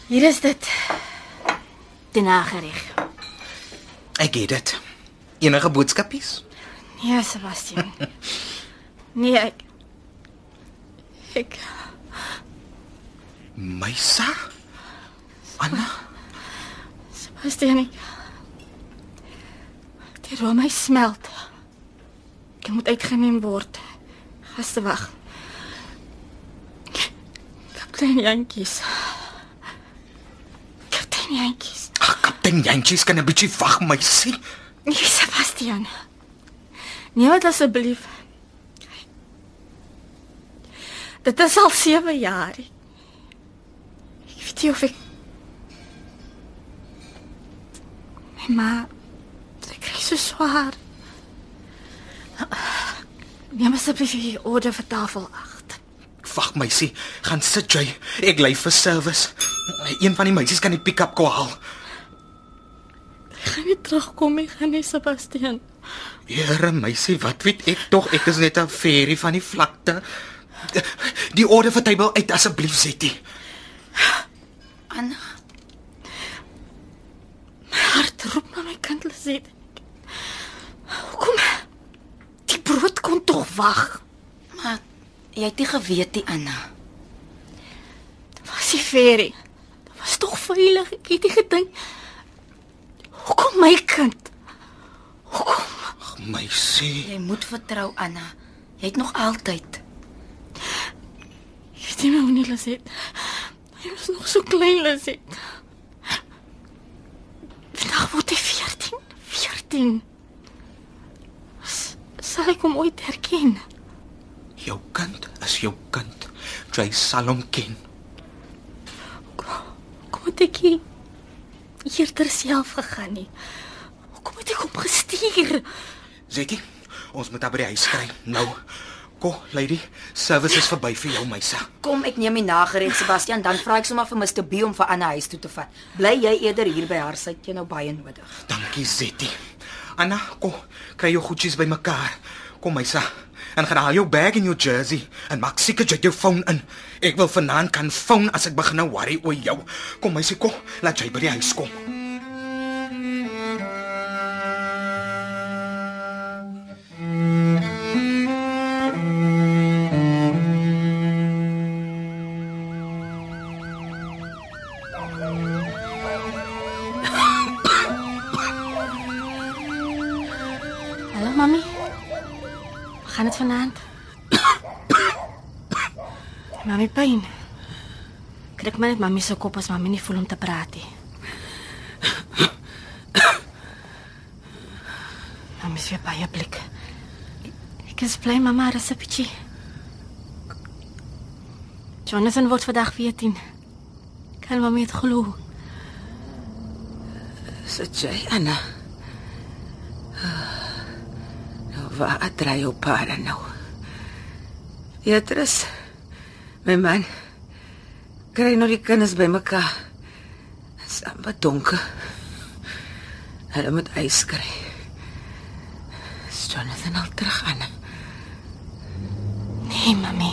Hier is dit. Die nagereg. Ek het dit. Enige boodskapies? Nee, Sebastian. [laughs] Nee, ek ek My sa? Anna, Sebastian. Ek, die room hy smelt. Ek moet uitgeneem word. Gaste wag. Kaptein Jantjies. Kaptein Jantjies. ag, kaptein Jantjies kan 'n bietjie wag, meisie. Nee, Sebastian. Nee, wat asseblief. Dit is al 7 jaar. Ek weet nie of ek My ma, sy kry so swaar. Neem asseblief die orde vir tafel 8. Wag, meisie, gaan sit jy. Ek lê vir service. Een van die meisies kan die pick-up kom haal. Ek gaan nie terugkom nie, gaan nie Sebastian. Here, meisie, wat weet ek tog? Ek is net 'n fairy van die vlakte. Die orde vir table uit asseblief, Zetty. Anna, Hart roep na my kind Liset. Hoekom? Brood kon tog wag. maar jy het nie geweet nie, Anna. Was die ferry? Dit was tog veilig. Ek het nie gedink. Hoekom my kind? Hoekom? Ag, meisie. Jy moet vertrou, Anna. Jy het nog altyd. Jy nie meer hoe nie Liset. Hy was nog so klein Liset. Vandag word hy 14. 14. Sal ek hom ooit herken? Jou kind is jou kind. Jy sal hom ken. Kom het ek nie eerder self gegaan nie. Hoekom het ek hom gestuur? Zetty, ons moet haar by die huis kry. Nou. Kom, lady, service is verby vir jou, meisie. Kom, ek neem die nagereed, Sebastian, dan vra ek sommer vir Mr. B om vir Anna huis toe te vat. Bly jy eerder hier by haar, sy het jou nou baie nodig. Dankie, Zetty. Anna, kom, kry jou goedjies bymekaar. Kom, meisie. En gaan haal jou bag in jou jersey en maak seker jy het jou foon in. Ek wil vanaand kan foon as ek begin nou worry oor jou. Kom, meisie, kom, laat jy by die huis kom. Mami se kop as mami nie voel om te praat nie. Mami se baie blik. Ek is bly mamma is 'n bietjie. Jonathan word vandag 14. Kan mami dit glo? Sit jy, Anna? Nou, waar draai jou paare nou? Beatrice, my man, kry nou die kinders bymekaar. Dit is amper donker. Hulle moet ys kry. Is Jonathan al terug, Anna? Nee, mami.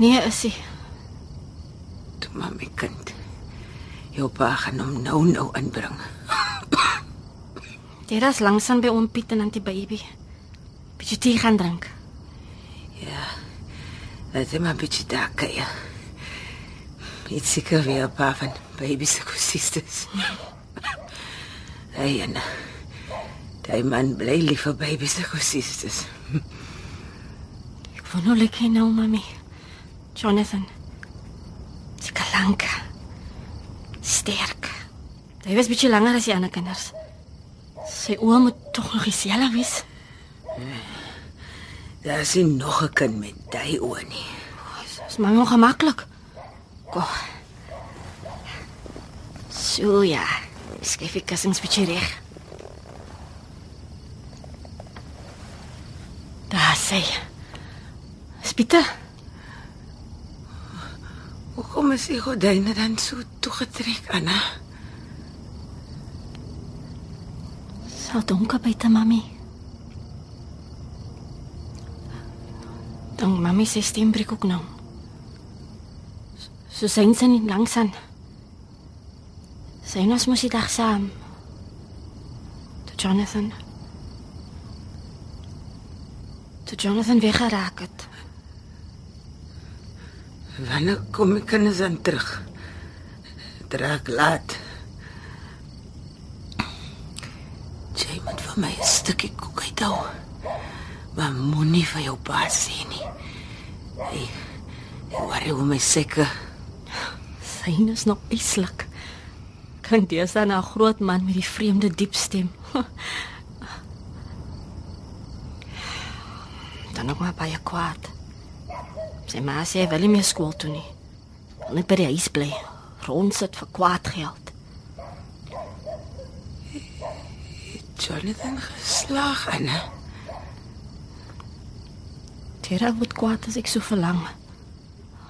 Nee, is hy. Toe maar my kind. Jou pa gaan hom nou nou inbring. Dit is langsaan by oom Piet en antie baby. Bietjie tee gaan drink. Laat hom 'n bietjie daar kyk. Dit seker weer 'n paar van baby se kusistes. Hey, en daai man bly lief vir baby se kusistes. Ek wou nou lekker nou, mami. Jonathan. Slank. Sterk. Hy was bietjie langer as die ander kinders. Sy oë moet tog nog dieselfde wees. Daar is nie nog 'n kind met daai oë nie. Dis maar ongemaklik. Go. So ja. Skryf ek kussings bietjie reg. Daar sê. Spite. Hoekom is die gordyne dan so toegetrek, Anna? Sal donker buite, mami. Dan mami se stem breek ook nou. So sien sy nie langs aan. Sy ons mos die dag saam. Toe Jonathan. Toe Jonathan weggeraak het. Wanneer kom ek kinders dan terug? Draak laat. Jy moet vir my 'n stukkie koek uithou. Maar moenie vir jou pa nie. Hey, worry oor my seker. Sy is nog islik. Klink deesdae na 'n groot man met die vreemde diep stem. [laughs] Dan nog maar baie kwaad. Sy ma sê wil nie meer skool toe nie. Wil net by die huis bly. Rondsit vir kwaad geld. Jonathan geslag, Tera word kwaad as ek so verlang.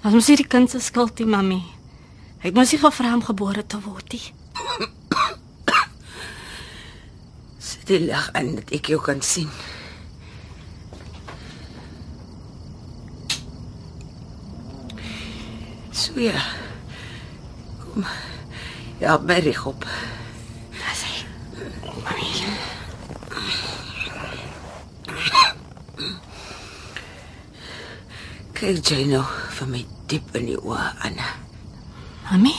Was mos nie die kind se skuld nie, mami. Ek moes nie gevra om gebore te word nie. Sit die lig aan dat ek jou kan sien. So ja. Kom. Ja, my reg op. Daar sê. Mami. Kyk jy nou vir my diep in die oë, Anna. Mami,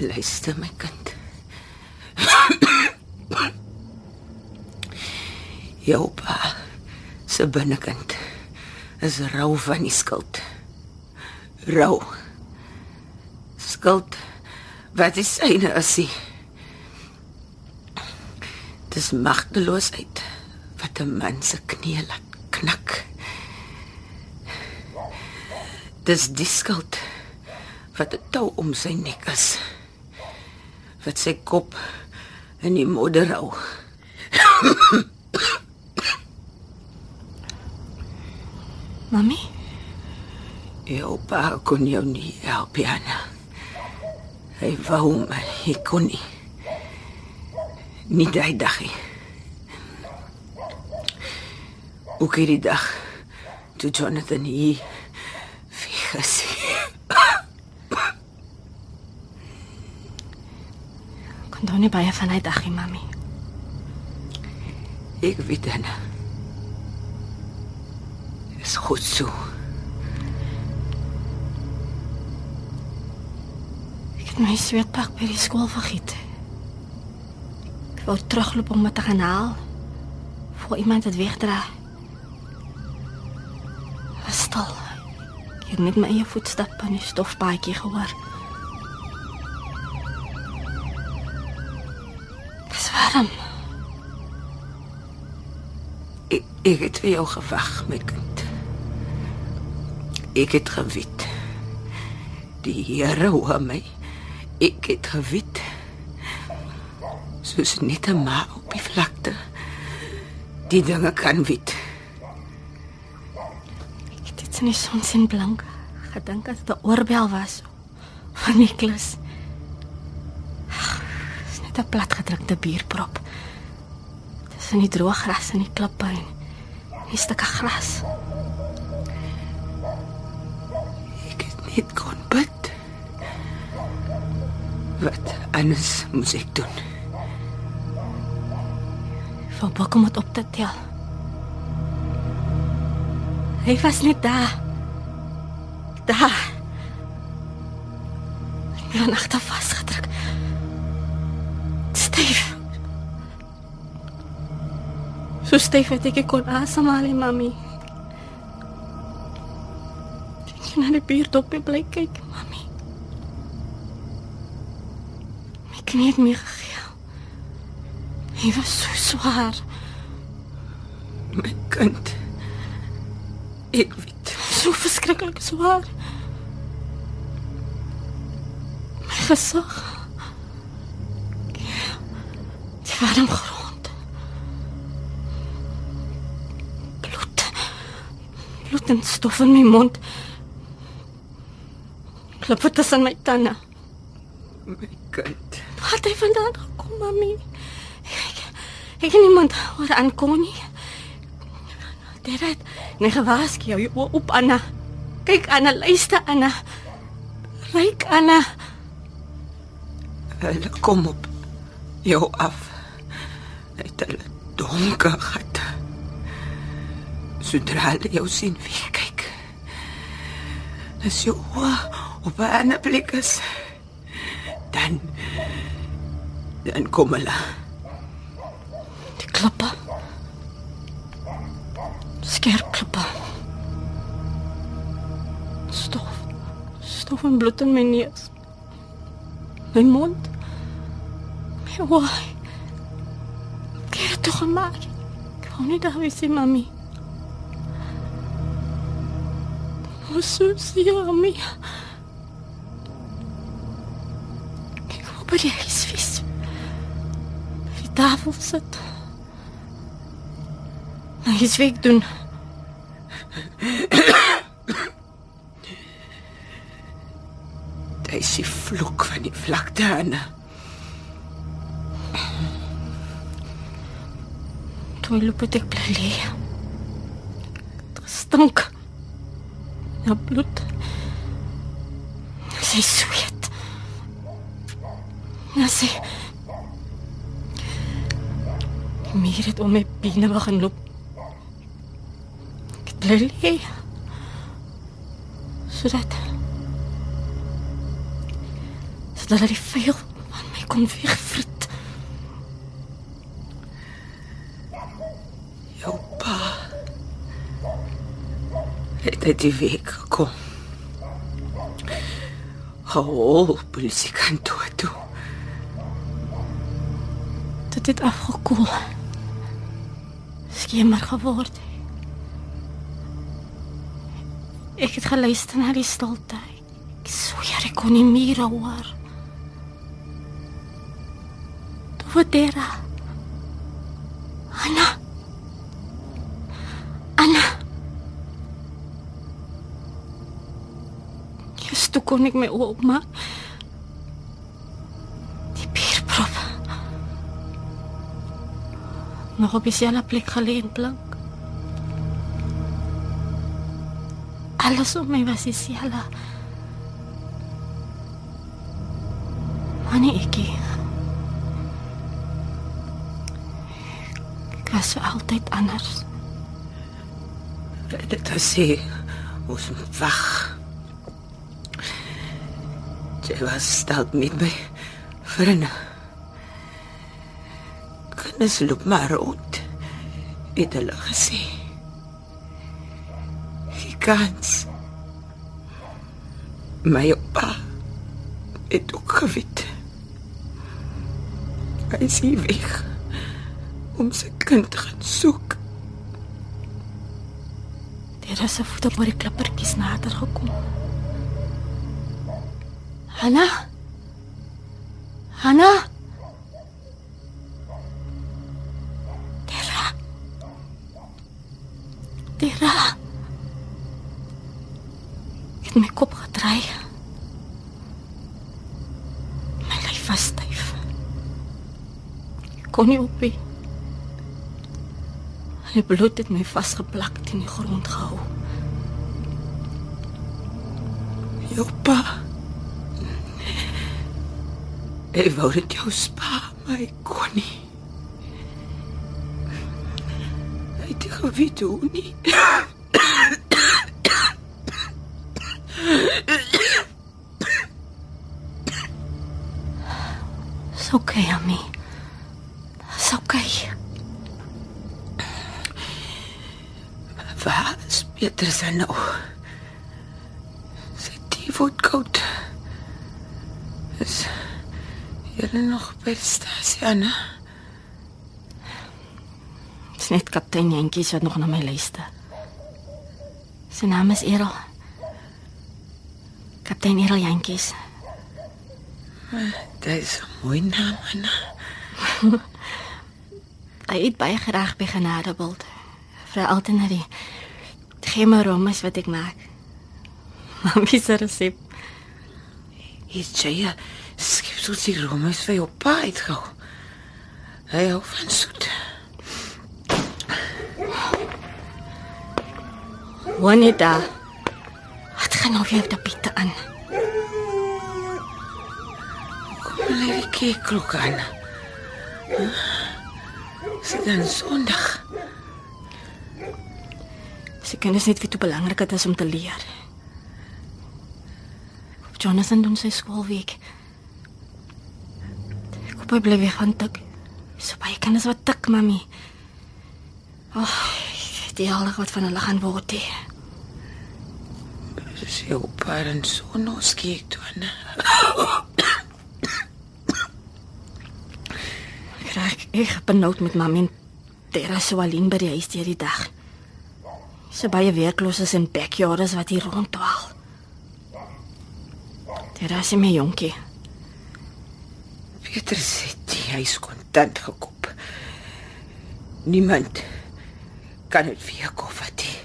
Luister my kind. Jou pa se binnekant is rou van die skuld. Rou. Skuld wat is syne as sy. Dis magteloosheid wat 'n man se knie laat knak. Dis die skuld wat 'n tou om sy nek is. Wat sy kop in die modder hou. mami, Jou pa kon jou nie help, Jana. Hy wou my, hy kon nie. Nie daai dag nie. Ook hierdie dag toe Jonathan hier fiks. kon dan nie baie van hy dag nie, mami. Ek weet dan. Is goed so. Ek het my sweetpak by die skool vergiet. Ek wou terugloop om dit te gaan haal voor iemand dit wegdra. Ek het net my eie voetstappe in die stofpaadjie gehoor. Dis warm. Ek, ek het vir jou gewag, my kind. Ek het geweet. Die Here hoor my. Ek het geweet. Soos net 'n ma op die vlakte. Die dinge kan weet. Dit in die son sien blink. Gedink dat dit 'n oorbel was van Niklas. Dis net 'n platgedrukte bierprop. Dis in die droë gras en die klippe en die stukke gras. Ek het net kon bid. Wat anders moet ek doen? Van Bokke moet op te tel. Ich war nicht da. Da. Jou nagte vasgedruk. Styf. So styf het ek kon asemhaal, mami. Ek het na die bierdop bly kyk, mami. My knie het my gegee. Hy was so swaar. My kind. Ek weet. so verskriklik swaar. My gesig. Die warm grond. Bloed. Bloed en stof in my mond. Klop het tussen my tande. My kind. Waar het hy vandaan gekom, mami? Ek, ek het niemand hoor aankom nie. Dit het gewaarsku jou op Anna. Kyk Anna, luister Anna. Ryk Anna. Hulle kom op jou af. Uit hulle donker gat. Sodra hulle jou sien weer kyk. As jou oë op 'n ander plek is, dan dan kom hulle. Die klippe. Skerp klippe. Stof. Stof en bloed in my neus. My mond. My oë. Ek het toch gemaak. Ek wou nie daar wees, mami. Hoe so seer my. Ek by die huis wees. By die tafel sit. Nou, iets wil ek doen. Anna. Toe loop ek bly lê. Het gestink. Ja, bloed. Sy sweet. Ja, sy... Mier het om my bene begin loop. Ek bly lê. Sodat... Sodat hulle die vuil van my kon wegvrit. Jou pa het uit die week gekom. Hou, polisiekantoor toe. Dit het afgekoel. Skemer geword. Ek het geluister na die stilte. Ek sweer ek kon nie meer hoor. Dora. Anna. Anna. Eers toe kon ek my oë oopmaak. Die bierprop. Nog op dieselfde plek gelê en blank. Alles om my was dieselfde. Wanneer ek Ek anders. Dit was sê ons wag. Jy was stout met my vriende. Kinders loop maar rond. Het hulle gesê. Die kans. My opa het ook geweet. Hy is hier weg om sy kind te gaan soek. Daar is 'n voet op die klippertjies nader gekom. Hanna? Hanna? Dera. Dera. Ek het my kop gedraai. My lyf was styf. Ek kon nie op nie. Die bloed het my vasgeplak teen die grond gehou. Jou pa. Hy wou dit jou spaar, maar hy kon nie. Hy het geweet hoe nie. Is Petrus dan nou? Sy die word koud. Is Jy nog by die stasie, Anna? Dis net kaptein Jantjies wat nog na my luister. Sy naam is Errol. Kaptein Errol Jantjies. Dit is 'n mooi naam, Anna. [laughs] Hy eet baie graag by Genadebult. Vra altyd na die gemarommes wat ek maak. [laughs] Mami se resep. Is jy skip so die romes vir jou pa uitgehou. Hy hou van soet. Juanita. Wat gaan nou weer op die pitte aan? Kom lê die keerklok aan. Sit dan Sondag. Sy kennis net wie toe belangrik dit is om te leer. Jonathan doen sy skoolweek. Ek hoop hy bly weg van tik. So baie kinders wat tik, mami. Ag, oh, die allig wat van hulle gaan word. He. Dis jou pa en son ons kyk toe aan. Ek raak ek benoud met mami en Terra so alleen by die huis deur die dag. Sy baie werkloses en backyarders wat hier ronddwaal. Terra is my jonkie. Pieter sê die huis kontant gekoop. Niemand kan dit vir jou koop wat nie.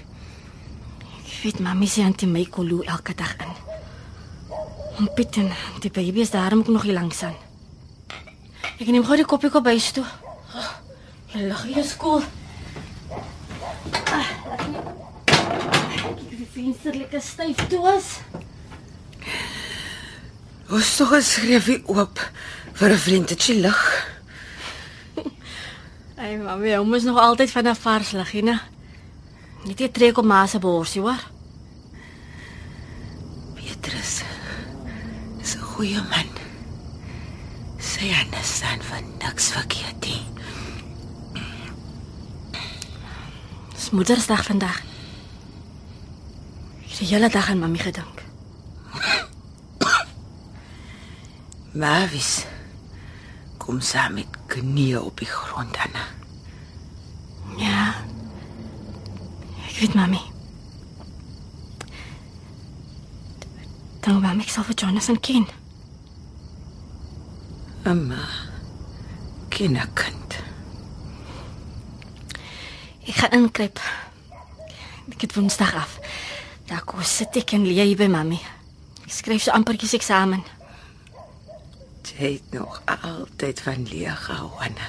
Ek weet mami sê antie my kolu elke dag in. En Pieter, die baby is daarom ook nog hier langs aan. Ek neem gou die koppie kop huis toe. Oh, jy lag hier skool. Ah, laat my- Kyk, die venster lekker styf toe is. Ons tog geskryf hier oop vir 'n vriendetjie lig. Ai, [laughs] mami, hom is nog altyd van 'n vars ligine. Net jy trek op ma se borsie, hoor. Petrus is 'n goeie man. Sy anderstaan van niks verkeerd nie. Dis Moedersdag vandag. Die hele dag aan mami gedink. Mavis kom saam met knieë op die grond aan. Ja. Ek weet mami. Dan wou ek self vir Jonathan ken. Mamma. Kinderkind. Ek gaan inkruip. Ek het Woensdag af. Daar kom sit ek en leer hier by mami. Ek skryf so ampertjies eksamen. Jy het nog altyd van leer gehou, Anna.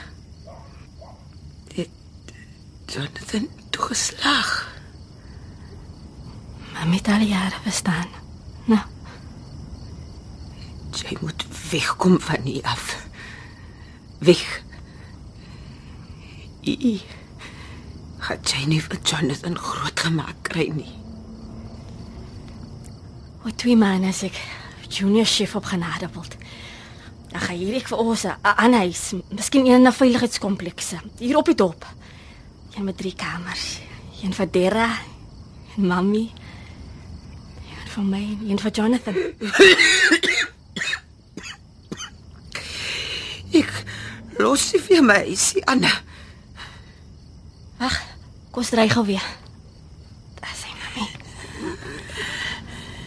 Dit Jonathan toegeslag. Mami het al jare verstaan. Nou, Jy moet wegkom van hier af. Weg. I. Gaat jy nie vir Jonathan groot gemaak kry nie. Oor twee maande is ek junior chef op Genadebult. Dan gaan hier ek vir ons 'n ander huis, miskien een in 'n veiligheidskomplekse hier op die dorp. Een met drie kamers. Een vir Dera en mami. Een vir my en een vir Jonathan. Ek los nie vir my, isie Anna. Wag, kom stry gou weer. Daar sien mami.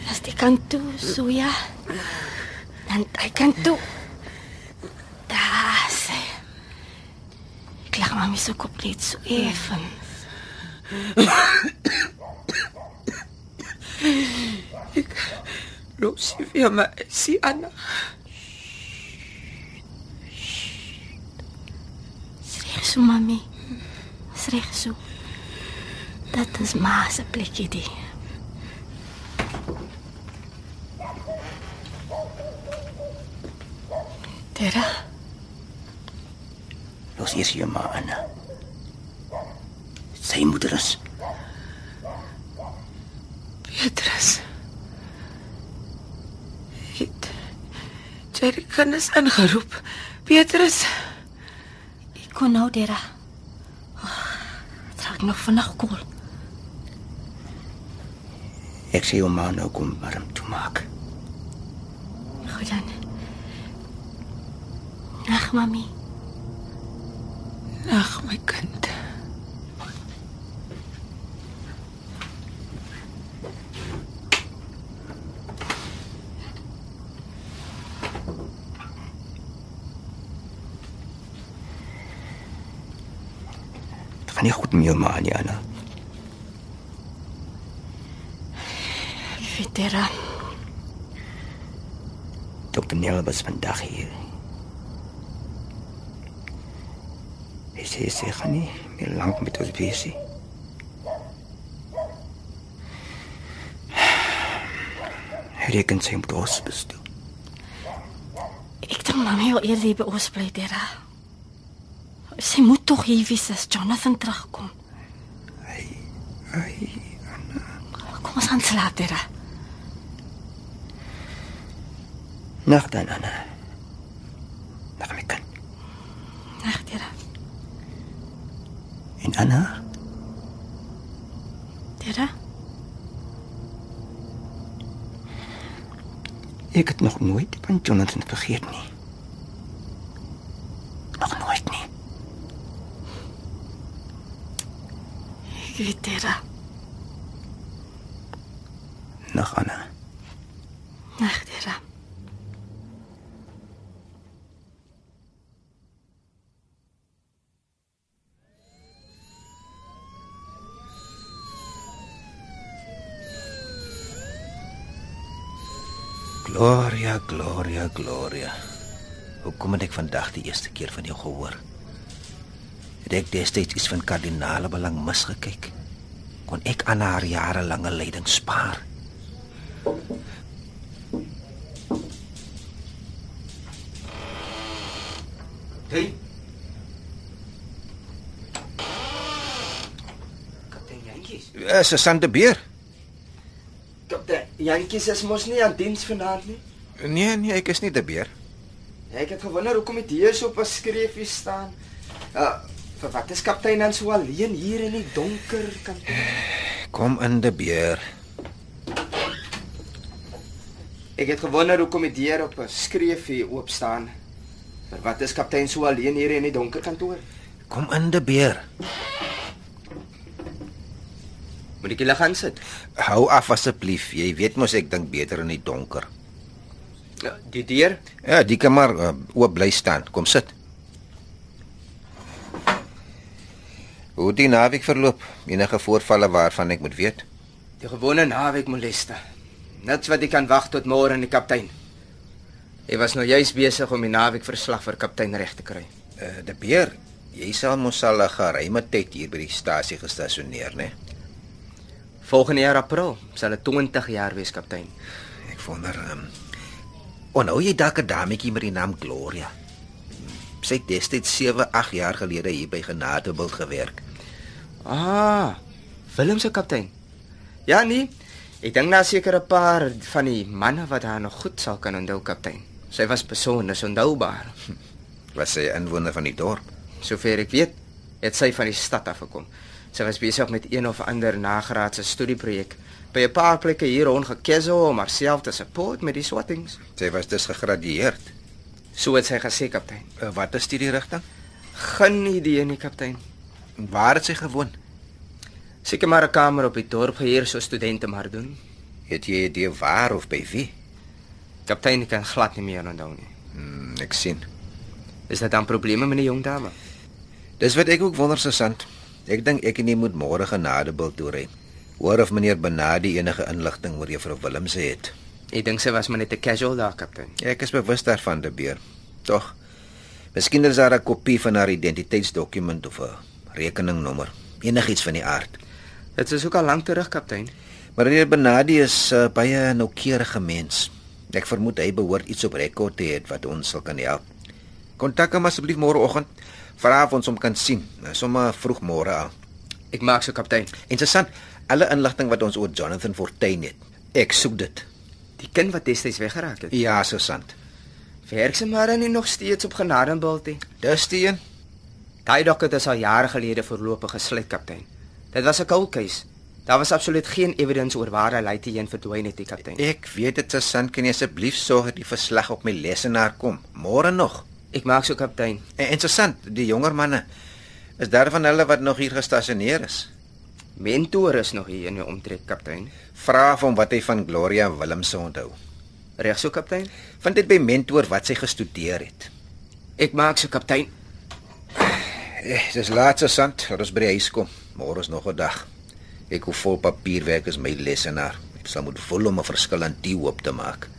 Dis die kant toe, so ja. Dan hy kan toe. Daar sê. Ek lag mami so kop net so effen. Los nie vir my, isie Anna. Reg so mami. Dis reg so. Dit is ma se plekkie die. Tera, Los eers jou ma Anna. Sy moeder is Petrus. Het jy die kinders ingeroep? Petrus, ek kon nou Tera. Oh, raak nog vanaand koel. ek sê jou ma nou kom warm toe maak. Goed dan. Nag, mami. Ag my kind. Dit gaan nie goed met jou ma nie, Anna. Dera. Dokter Nel was vandag hier. Hy sê sy gaan nie meer lank met ons wees nie. Hy reken sy moet ons bestuur. Ek dink mami wil eers hier by ons bly, Dera. Sy moet tog hier wees as Jonathan terugkom. Ai, Kom ons gaan slaap, Dera. nag dan Anna. Nag my kind. Nag, Dera. Anna, Dera. ek het nog nooit van Jonathan vergeet nie. Nog nooit nie. Ek weet Dera. Nag Anna. Nag, Dera. Gloria, Gloria, Gloria. Hoekom het ek vandag die eerste keer van jou gehoor? Het ek destyds iets van kardinale belang misgekyk? Kon ek aan haar jarelange lyding spaar? Hey. Kaptein Jantjies. Is 'n sande beer? Kaptein Jantjies is mos nie aan diens vanaand nie. Nee, nee, ek is nie 'n beer. Ek het gewonder hoekom dit hier so op 'n skreefie staan. Uh, vir wat is kaptein dan so alleen hier in die donker kantoor? Kom in die beer. Ek het gewonder hoekom die deur op 'n skreefie oop staan. Vir wat is kaptein so alleen hier in die donker kantoor? Kom in die beer. Moet ek hulle gaan sit? Hou af asseblief. Jy weet mos ek dink beter in die donker. Ja, die deur? Ja, die kan maar uh, oop bly staan. Kom sit. Hoe die naweek verloop? Enige voorvalle waarvan ek moet weet? Die gewone naweek moleste. Net wat ek kan wag tot môre in die kaptein. Hy was nou juis besig om die naweek verslag vir kaptein reg te kry. Uh, die beer, jy sal mos al 'n geruime tyd hier by die stasie gestasioneer, né? Volgende jaar April sal dit 20 jaar wees kaptein. Ek wonder um, onthou jy dalk 'n dametjie met die naam Gloria? Sy het destyds 7, 8 jaar gelede hier by Genadebilt gewerk. Ah, Willem se kaptein. Ja nee, ek dink daar seker 'n paar van die manne wat haar nog goed sal kan onthou kaptein. Sy was persoonlik onthoubaar. [laughs] Was sy 'n inwoner van die dorp? Sover ek weet, het sy van die stad af gekom. Sy was besig met een of ander nagraadse studieprojek by 'n paar plekke hier rond gekeso om haarself te support met die swattings. Sy was dus gegradueerd. So het sy gesê kaptein. Uh, wat is die rigting? Geen idee nie kaptein. Waar het sy gewoon? Seker maar 'n kamer op die dorp gehuur so studente maar doen. Het jy idee waar of by wie? Kaptein kan glad nie meer onthou nie. Hmm, ek sien. Is dit dan probleme met die jong dame? Dis wat ek ook wonder sesant. Ek dink ek en jy moet môre genadebil toe ry. Hoor of meneer Benadi enige inligting oor juffrou Willemse het. Ek dink sy was maar net 'n casual daar kaptein. Ek is bewus daarvan, De Beer. Tog. Miskien is daar 'n kopie van haar identiteitsdokument of 'n rekeningnommer, enigiets van die aard. Dit is ook al lank terug kaptein. Maar meneer Benadi is uh, baie 'n noukeurige mens. Ek vermoed hy behoort iets op rekord te hê wat ons sal kan help. Kontak hom asseblief môreoggend. Vra of ons hom kan sien, sommer vroeg môre al. Ek maak so kaptein. Interessant, alle inligting wat ons oor Jonathan Fortuin het. Ek soek dit. Die kind wat destyds weggeraak het. Ja, so sant. Werk sy maar nie nog steeds op Genadenbultie. Dis die een. Daai dokter het al jare gelede voorlopig gesluit kaptein. Dit was 'n cold case. Daar was absoluut geen evidence oor waar hy later heen verdwyn het, die kaptein. Ek weet dit, Susan, kan jy asseblief sorg dat die verslag op my lesenaar kom môre nog? Ek maak so kaptein. En interessant, die jonger manne is daar van hulle wat nog hier gestasioneer is. Mentor is nog hier in die omtrek kaptein. Vra hom wat hy van Gloria Willemse onthou. Reg so kaptein. Vind dit by mentor wat sy gestudeer het. Ek maak so kaptein. Eh, dis laat se sant, laat ons by die huis kom. Môre is nog 'n dag. Ek hoef vol papierwerk is my lesenaar. Ek sal moet vol om 'n verskil aan die hoop te maak.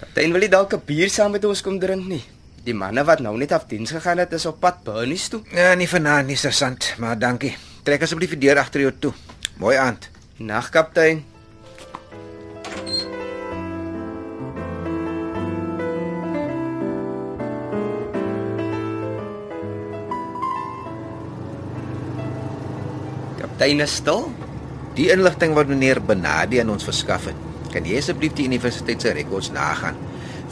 Kaptein wil nie dalk 'n bier saam met ons kom drink nie. Die manne wat nou net af diens gegaan het, is op pad Bernies toe. Ja, nie vanaand nie, sergeant, maar dankie. Trek asseblief die deur agter jou toe. Mooi aand. Nag kaptein. Kaptein is stil. Die inligting wat meneer Benadi aan ons verskaf het, kan jy asseblief die universiteit se rekords nagaan.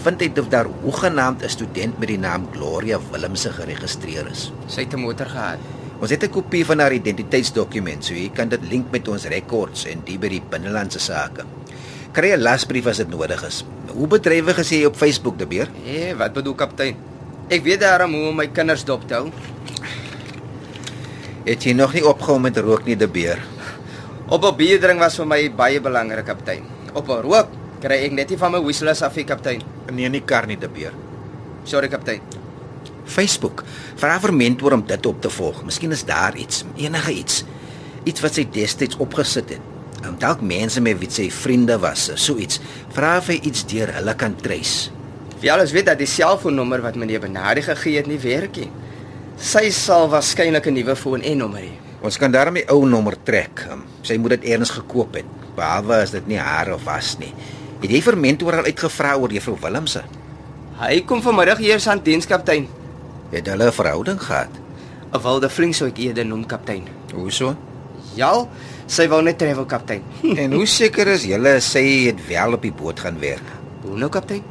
Vind uit of daar hoegenaamd 'n student met die naam Gloria Willemse geregistreer is. Sy het 'n motor gehad. Ons het 'n kopie van haar identiteitsdokument, so jy kan dit link met ons rekords en die by die binnelandse sake. Kry 'n lasbrief as dit nodig is. Hoe bedrywig is jy op Facebook, De Beer? Eh, wat bedoel kaptein? Ek weet daarom hoe om my kinders dop te hou. Het jy nog nie opgehou met rook nie, De Beer? Op 'n bier drink was vir my baie belangrik, kaptein. Op 'n rook kry ek net nie van my whistlers af, nie, kaptein. Nee, nie kar nie, De Beer. Sorry, kaptein. Facebook. Vra vir mentor om dit op te volg. Miskien is daar iets, enige iets. Iets wat sy destyds opgesit het. Um, dalk mense met wie sy vriende was, so iets. Vra of hy iets deur hulle kan trace. Vir alles weet dat die selfoonnommer wat meneer Benadi gegee het nie werk nie. Sy sal waarskynlik 'n nuwe foon en nommer hê. Ons kan daarmee ou nommer trek. Um, sy moet dit eers gekoop het. Behalwe as dit nie haar of was nie. Het jy vir mentor al uitgevra oor juffrou Willemse? Hy kom vanmiddag eers aan diens, kaptein. Het hulle 'n verhouding gehad? 'n Wilde vriend sou ek eerder noem, kaptein. Hoe so? Ja, sy wou net travel, kaptein. [laughs] en hoe seker is julle sy het wel op die boot gaan werk? Hoe nou, kaptein?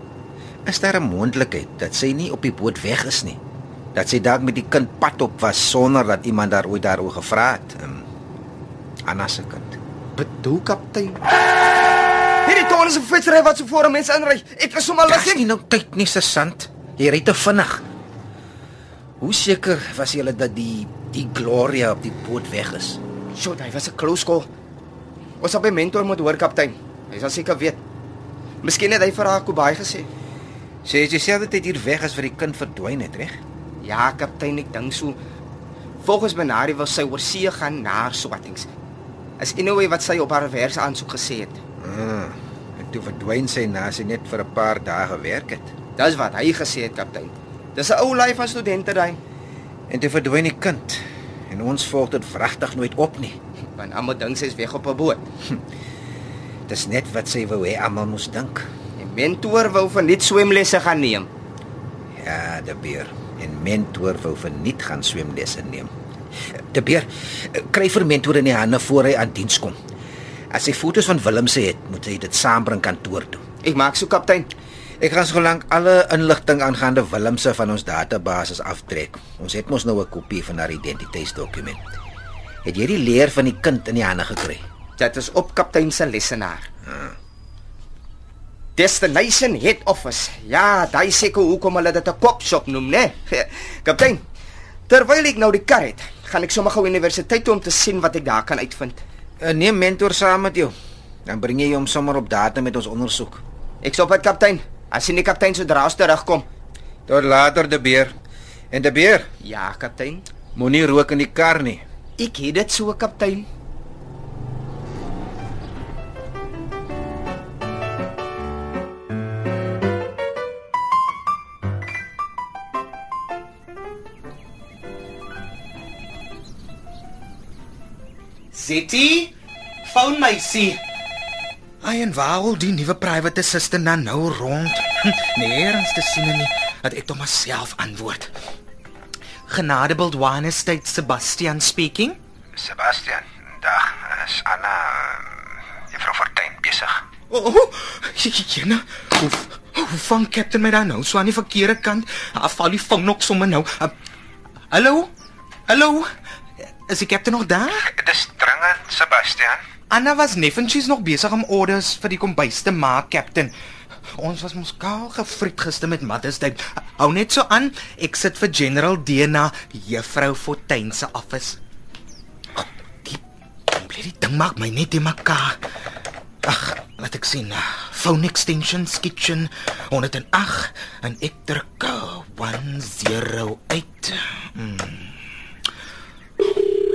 Is daar 'n moontlikheid dat sy nie op die boot weg is nie? Dat sy dalk met die kind pad op was sonder dat iemand daar ooit daaroor gevra het? Um, Anna se kind. Bedoel, kaptein? Hierdie ton is 'n fietsry wat so voor 'n mens inry. Ek is sommer Dis lig. nie nou tyd nie, sergeant. Jy ry te vinnig. Hoe seker was jy dat die die Gloria op die boot weg is? Sjoe, hy was 'n close call. Ons op by mentor moet hoor, kaptein. Hy sal seker weet. Miskien het hy vir haar Kobai gesê. Sê jy self dit hier weg as vir die kind verdwyn het, reg? Ja, kaptein, ek dink so. Volgens Benari wil sy oor see gaan na swattings. Is anyway wat sy op haar werks aansoek gesê het. Ah, en toe verdwyn sy na sy net vir 'n paar dae gewerk het. Dis wat hy gesê het, kaptein. Dis 'n ou lyf van studente daai. En toe verdwyn die kind. En ons volg dit wragtig nooit op nie. [laughs] Want almal dink sy is weg op 'n boot. Dis net wat sy wou hê almal moes dink. Die mentor wou vir net swemlesse gaan neem. Ja, die beer. En mentor wou verniet gaan swemlesse neem. Die beer kry vir mentor in die hande voor hy aan diens kom. As hy foto's van Willem se het, moet hy dit saambring kantoor toe. Ek maak so kaptein. Ek gaan solank alle inligting aangaande Willem se van ons database aftrek. Ons het mos nou 'n kopie van haar identiteitsdokument. Het jy die leer van die kind in die hande gekry? Dit is op kaptein se lesenaar. Destination Head Office. Ja, daai seker hoekom hulle dit 'n kopshop noem, né? [laughs] Kaptein, terwyl ek nou die kar het, gaan ek sommer gou universiteit toe om te sien wat ek daar kan uitvind. Uh, neem mentor saam met jou. Dan bring jy hom sommer op data met ons ondersoek. Ek stop met kaptein. As sien die kaptein sodra ons terugkom. Tot later, De Beer. En De Beer, Ja, kaptein. moenie rook in die kar nie. Ek het dit so, kaptein. City, phone my see. Ai en waar al die nuwe private assistant dan nou rond? Hm, Nêrens te sien nie dat ek tot myself antwoord. Genade Baldwin Estate Sebastian speaking. Sebastian, dag. Is Anna juffrou Fortuin besig? O, oh, jene. Hoe hoe van Captain my dan nou so aan die verkeerde kant? Afval die vang nog sommer nou. Uh, hallo? Hallo? Is die kaptein nog daar? Dis dringend, Sebastian. Anna was neffentjies nog besig om orders vir die kombuis te maak, kaptein. Ons was mos kaal gefriet gister met Mother's Day. Hou net so aan. Ek sit vir General D na Juffrou Fortuin se. Ag, Die die ding maak my net in mekaar. Ag, laat ek sien. Phone extensions kitchen 108 en ek druk uh, 108. Hmm.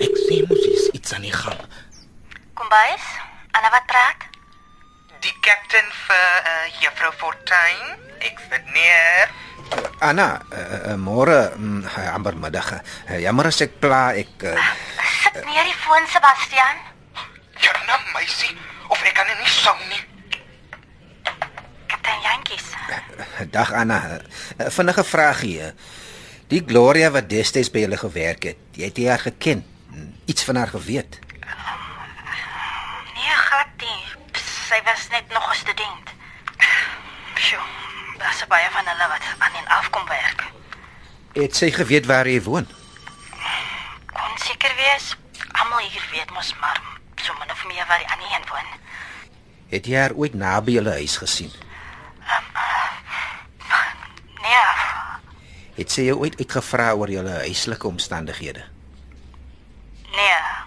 Ek sien mos iets aan die gang. Kombuis? Anna wat praat? Die kaptein vir uh, Juffrou Fortuin. Ek sit neer. Anna, uh, uh, môre um, amper middag. Uh, jammer as ek pla, ek uh, Sit neer die foon, Sebastian. Jana meisie, of ek kan nie sou nie. Kaptein Jantjies. dag Anna. Uh, vinnige vraagie. Uh, die Gloria wat destyds by julle gewerk het, jy het jy haar geken? Hmm, Iets van haar geweet? Nee, glad nie. Sy was net nog 'n student. Sjoe, daar's baie van hulle wat aan en af kom werk. Het sy geweet waar jy woon? Kon seker wees. Almal hier weet mos maar so min of meer waar die ander een woon. Het jy haar ooit naby julle huis gesien? Nee, Het sy jou ooit uitgevra oor julle huislike omstandighede? nee.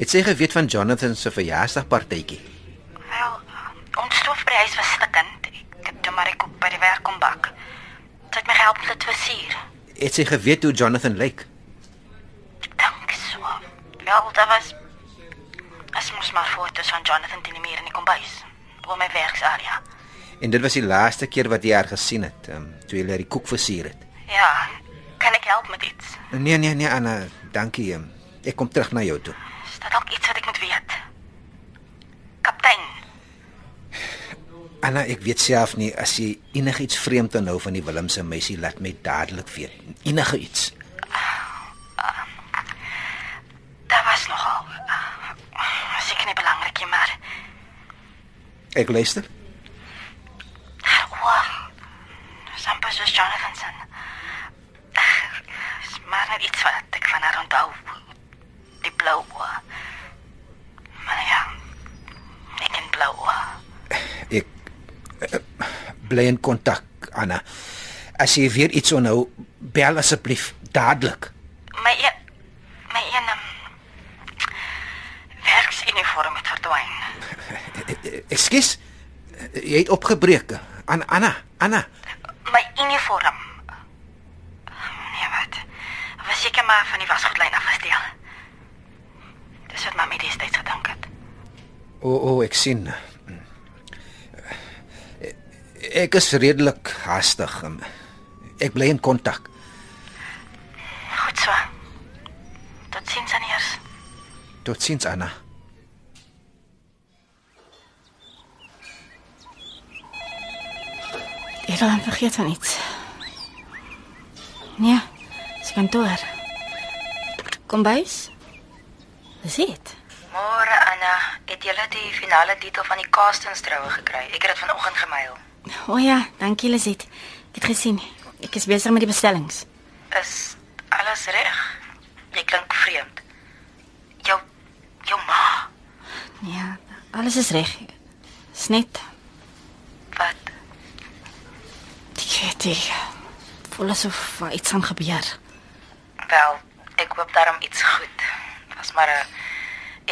Het sy geweet van Jonathan se verjaarsdagpartytjie? Wel, ons stoof by die huis was stikkend. Ek het toe maar ek op by die werk kom bak. Sy het my gehelp met dit versier. Het sy geweet hoe Jonathan lyk? Dank so. Wel, daar was As mos maar foto's van Jonathan teen die muur in die kombuis. Op my werksarea. En dit was die laaste keer wat jy haar gesien het, um, toe jy die koek versier het. Ja, kan ek help met iets? Nee nee nee Anna, dankie. Um, ek kom terug na jou toe. Is dit dalk iets wat ek moet weet? Kaptein, Anna, ek weet self nie as jy enigiets vreemd aanhou van die Willemse meisie, laat my dadelik weet. Enige iets. daar was nogal. Seker nie belangrik nie, maar Ek luister. Wow. Sampas was Jonathan se. Is maar net iets wat ek van haar onthou. Die blou oë. Maar ja. Ek en blou oë. Ek bly in kontak, Anna. As jy weer iets onthou, bel asseblief dadelik. My een my een um, werksuniform het verdwyn. [laughs] Ekskuus. Jy het opgebreek. An Anna, Anna. My uniform. Nee, wat? Was seker maar van die wasgoedlyn afgesteel. Dis wat mami destyds gedink het. O, oh, oh, ek sien. Ek is redelik haastig. Ek bly in kontak. Goed so. Totsiens aan eers. Totsiens, Anna. Jy het dan vergeet van iets. Nee, dis kantoor. Kom bys. Dis dit. Môre Anna, het jy die finale titel van die Castings troue gekry? Ek het dit vanoggend gemail. O ja, dankie Lisit. Ek het gesien. Ek is besig met die bestellings. Is alles reg? Jy klink vreemd. Jou jou ma, Ja, alles is reg. Dis net wat? ek weet nie. Voel asof iets aan gebeur. Wel, ek hoop daarom iets goed. Was maar 'n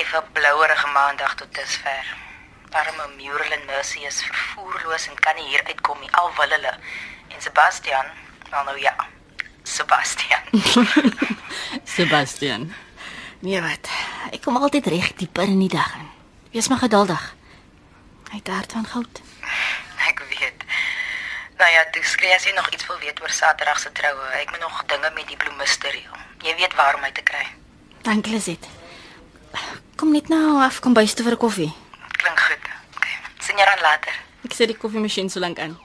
effe blouerige maandag tot dusver. Arme Murelin Mercy is vervoerloos en kan nie hier uitkom nie al wil hulle. En Sebastian, wel nou ja. Sebastian. [laughs] Sebastian. Nee, wat? Ek kom altyd reg dieper in die dag in. Wees maar geduldig. Hy het hart van goud. Ek weet. Nou ja, toe skree as jy nog iets wil weet oor Saterdag se troue. Ek moet nog dinge met die bloemiste reël. Jy weet waar om my te kry. Dankie Lisit. Kom net nou af kom bys toe vir 'n koffie. Klink goed. Okay. Sien jou dan later. Ek sit die koffiemasjien so lank aan.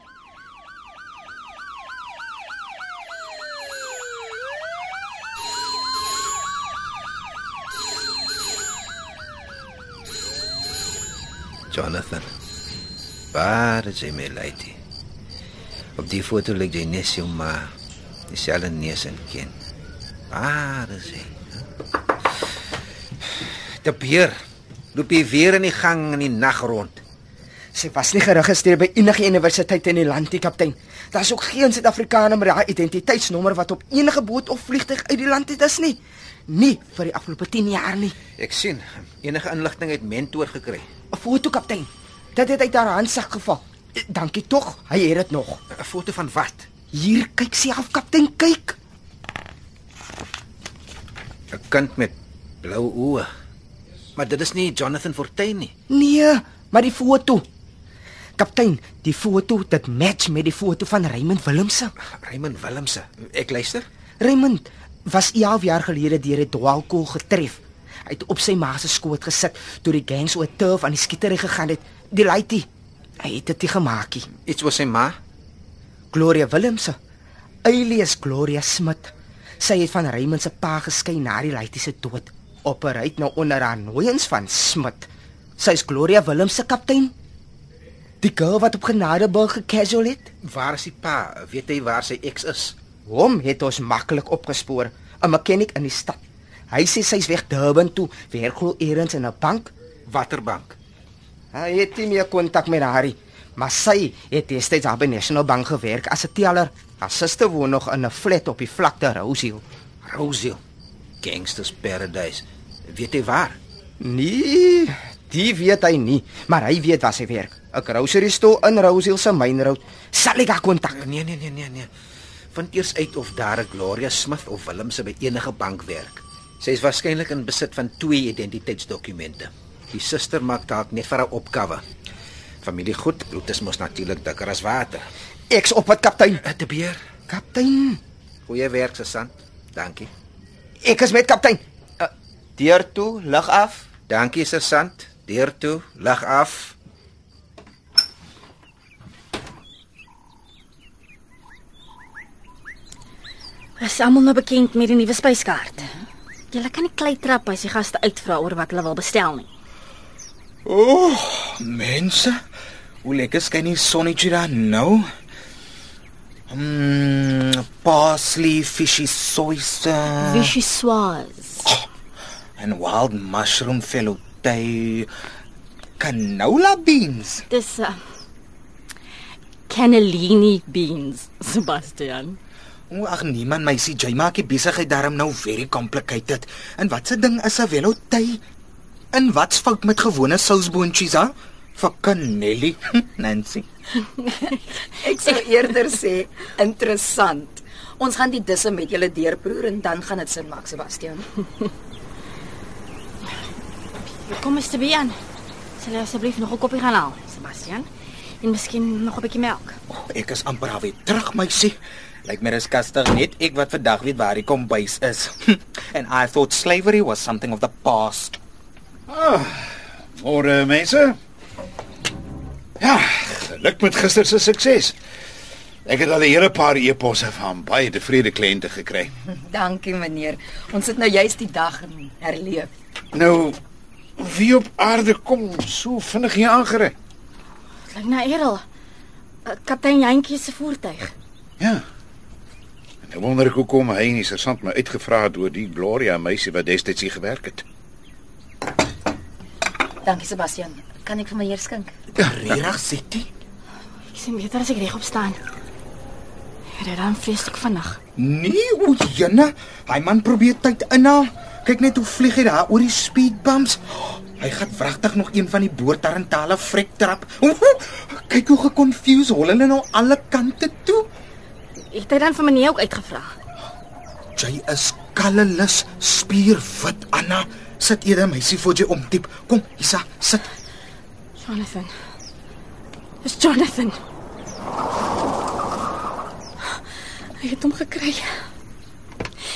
Jonathan. Waar is jy my lady? Op die foto lyk jy net so maar dieselfde neus en kin. Waar is hy? Die beer loop hy weer in die gang in die nag rond. Sy was nie geregistreer by enige universiteit in die land nie, kaptein. Daar's ook geen Suid-Afrikaner met daai identiteitsnommer wat op enige boot of vliegtuig uit die land het is nie. Nie vir die afgelope 10 jaar nie. Ek sien enige inligting uit mentor gekry. 'n Foto, kaptein. Dit het uit haar handsak geval. Dankie tog, hy het dit nog. 'n Foto van wat? Hier, kyk self, kaptein, kyk. 'n Kind met blou oë. Maar dit is nie Jonathan Fortuin nie. Nee, maar die foto. Kaptein, die foto dit match met die foto van Raymond Willemse. Raymond Willemse. Ek luister. Raymond was 11 jaar gelede deur 'n dwaalkoel getref. Hy het op sy ma se skoot gesit toe die gangs oor turf aan die skietery gegaan het. Die laitie. Hy het dit nie gemaak nie. Iets was sy ma. Gloria Willemse. Alias Gloria Smit. Sy het van Raymond se pa geskei na die laitie se dood. Opereer nou onder haar nooiens van Smit. Sy is Gloria Willemse kaptein. Die girl wat op Genadeburg gecasual het. Waar is die pa? Weet hy waar sy ex is? Hom het ons maklik opgespoor, 'n mechanic in die stad. Hy sê sy's weg Durban toe, werk glo eers in 'n bank. Watter bank? Hy het nie meer kontak met haar nie, maar sy het destyds by National Bank gewerk as 'n teller. Haar suster woon nog in 'n flat op die vlakte Rosehill. Rosehill. Gangsters Paradise. Weet jy waar? Nee, die weet hy nie, maar hy weet waar sy werk. 'n Grocery store in Rosehill se Main Road. Sal ek haar kontak? Nee, nee, nee, nee, nee. Vind eers uit of daar 'n Gloria Smith of Willemse by enige bank werk. Sy is waarskynlik in besit van twee identiteitsdokumente. Die suster maak dalk net vir 'n opgawe. Familie goed, bloed is mos natuurlik dikker as water. Ek's op wat kaptein. Te beer. Kaptein, Goeie werk, sergeant. Dankie. ek is met kaptein. Deur toe, lig af. Dankie, sergeant. Deur toe, lig af. Is almal nou bekend met die nuwe spyskaart? Julle kan nie klei trap as die gaste uitvra oor wat hulle wil bestel nie. O, oh, mense. Hoe lekker skyn die sonnetjie daar nou. Mmm, parsley, fishy sauce. Vichyssoise. And wild mushroom velouté. Canola beans. Dis uh, cannellini beans, Sebastian. O, ag nee man, meisie, jy maak die besigheid darm nou very complicated. En wat se ding is 'n velouté? En wat's fout met gewone sousboontjies, hè? Vir Canelli, [laughs] Nancy. [laughs] Ek sou eerder sê interessant. Ons gaan die disse met julle deurproer en dan gaan dit sin maak, Sebastian. [laughs] Kom eens te bien. Sal jy asseblief nog 'n koppie gaan haal, Sebastian? En miskien nog 'n bietjie melk. Oh, ek is amper al weer terug, meisie. Lyk my dis kastig net ek wat vandag weet waar die kombuis is. [laughs] And I thought slavery was something of the past. Môre mense. Ja, geluk met gister se sukses. Ek het al 'n hele paar e-posse van baie tevrede kliënte gekry. [laughs] Dankie meneer. Ons sit nou juist die dag herleef. Nou wie op aarde kom so vinnig hier aangery? Dit lyk na Errol. Uh, Kaptein Jantjie se voertuig. Ja. En nou wonder ek hoekom hy en die sergeant my uitgevra het oor die Gloria meisie wat destyds hier gewerk het. Dankie Sebastian. Kan ek vir my eer skink? Regtig, Sitty? Ek sien beter as ek regop staan. Ek het dan vreeslik vinnig. Nee, o jene, hy man probeer tyd inhaal. Kyk net hoe vlieg hy daar oor die speed bumps. Hy gaan wragtig nog een van die boortarentale vrek trap. Kyk hoe geconfused hol hulle nou alle kante toe. Het hy dan vir meneer ook uitgevra? Jy is kallelis spierwit Anna. Sit eerder meisie voor jy omdiep. Kom, Isa, sit. Jonathan. Dis Jonathan. Hy het hom gekry.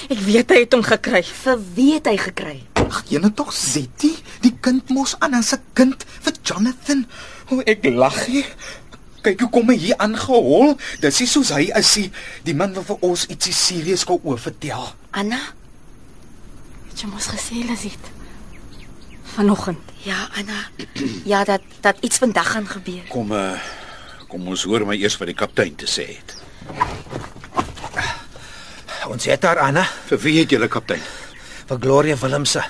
Ek weet hy het hom gekry. Vir wie het hy gekry? Ag, jene tog Zetty, die kind mos Anna se kind vir Jonathan. O, ek lag hier. Kyk hoe kom hy hier aangehol. Dis nie soos hy is nie. Die man wat vir ons ietsie serieus gou oor vertel. Anna? Het jy mos gesê Lazit? Vanoggend. Ja, Anna. Ja, dat dat iets vandag gaan gebeur. Kom uh kom ons hoor maar eers wat die kaptein te sê het. Ons het daar Anna Vir wie het julle kaptein? vir Gloria Willemse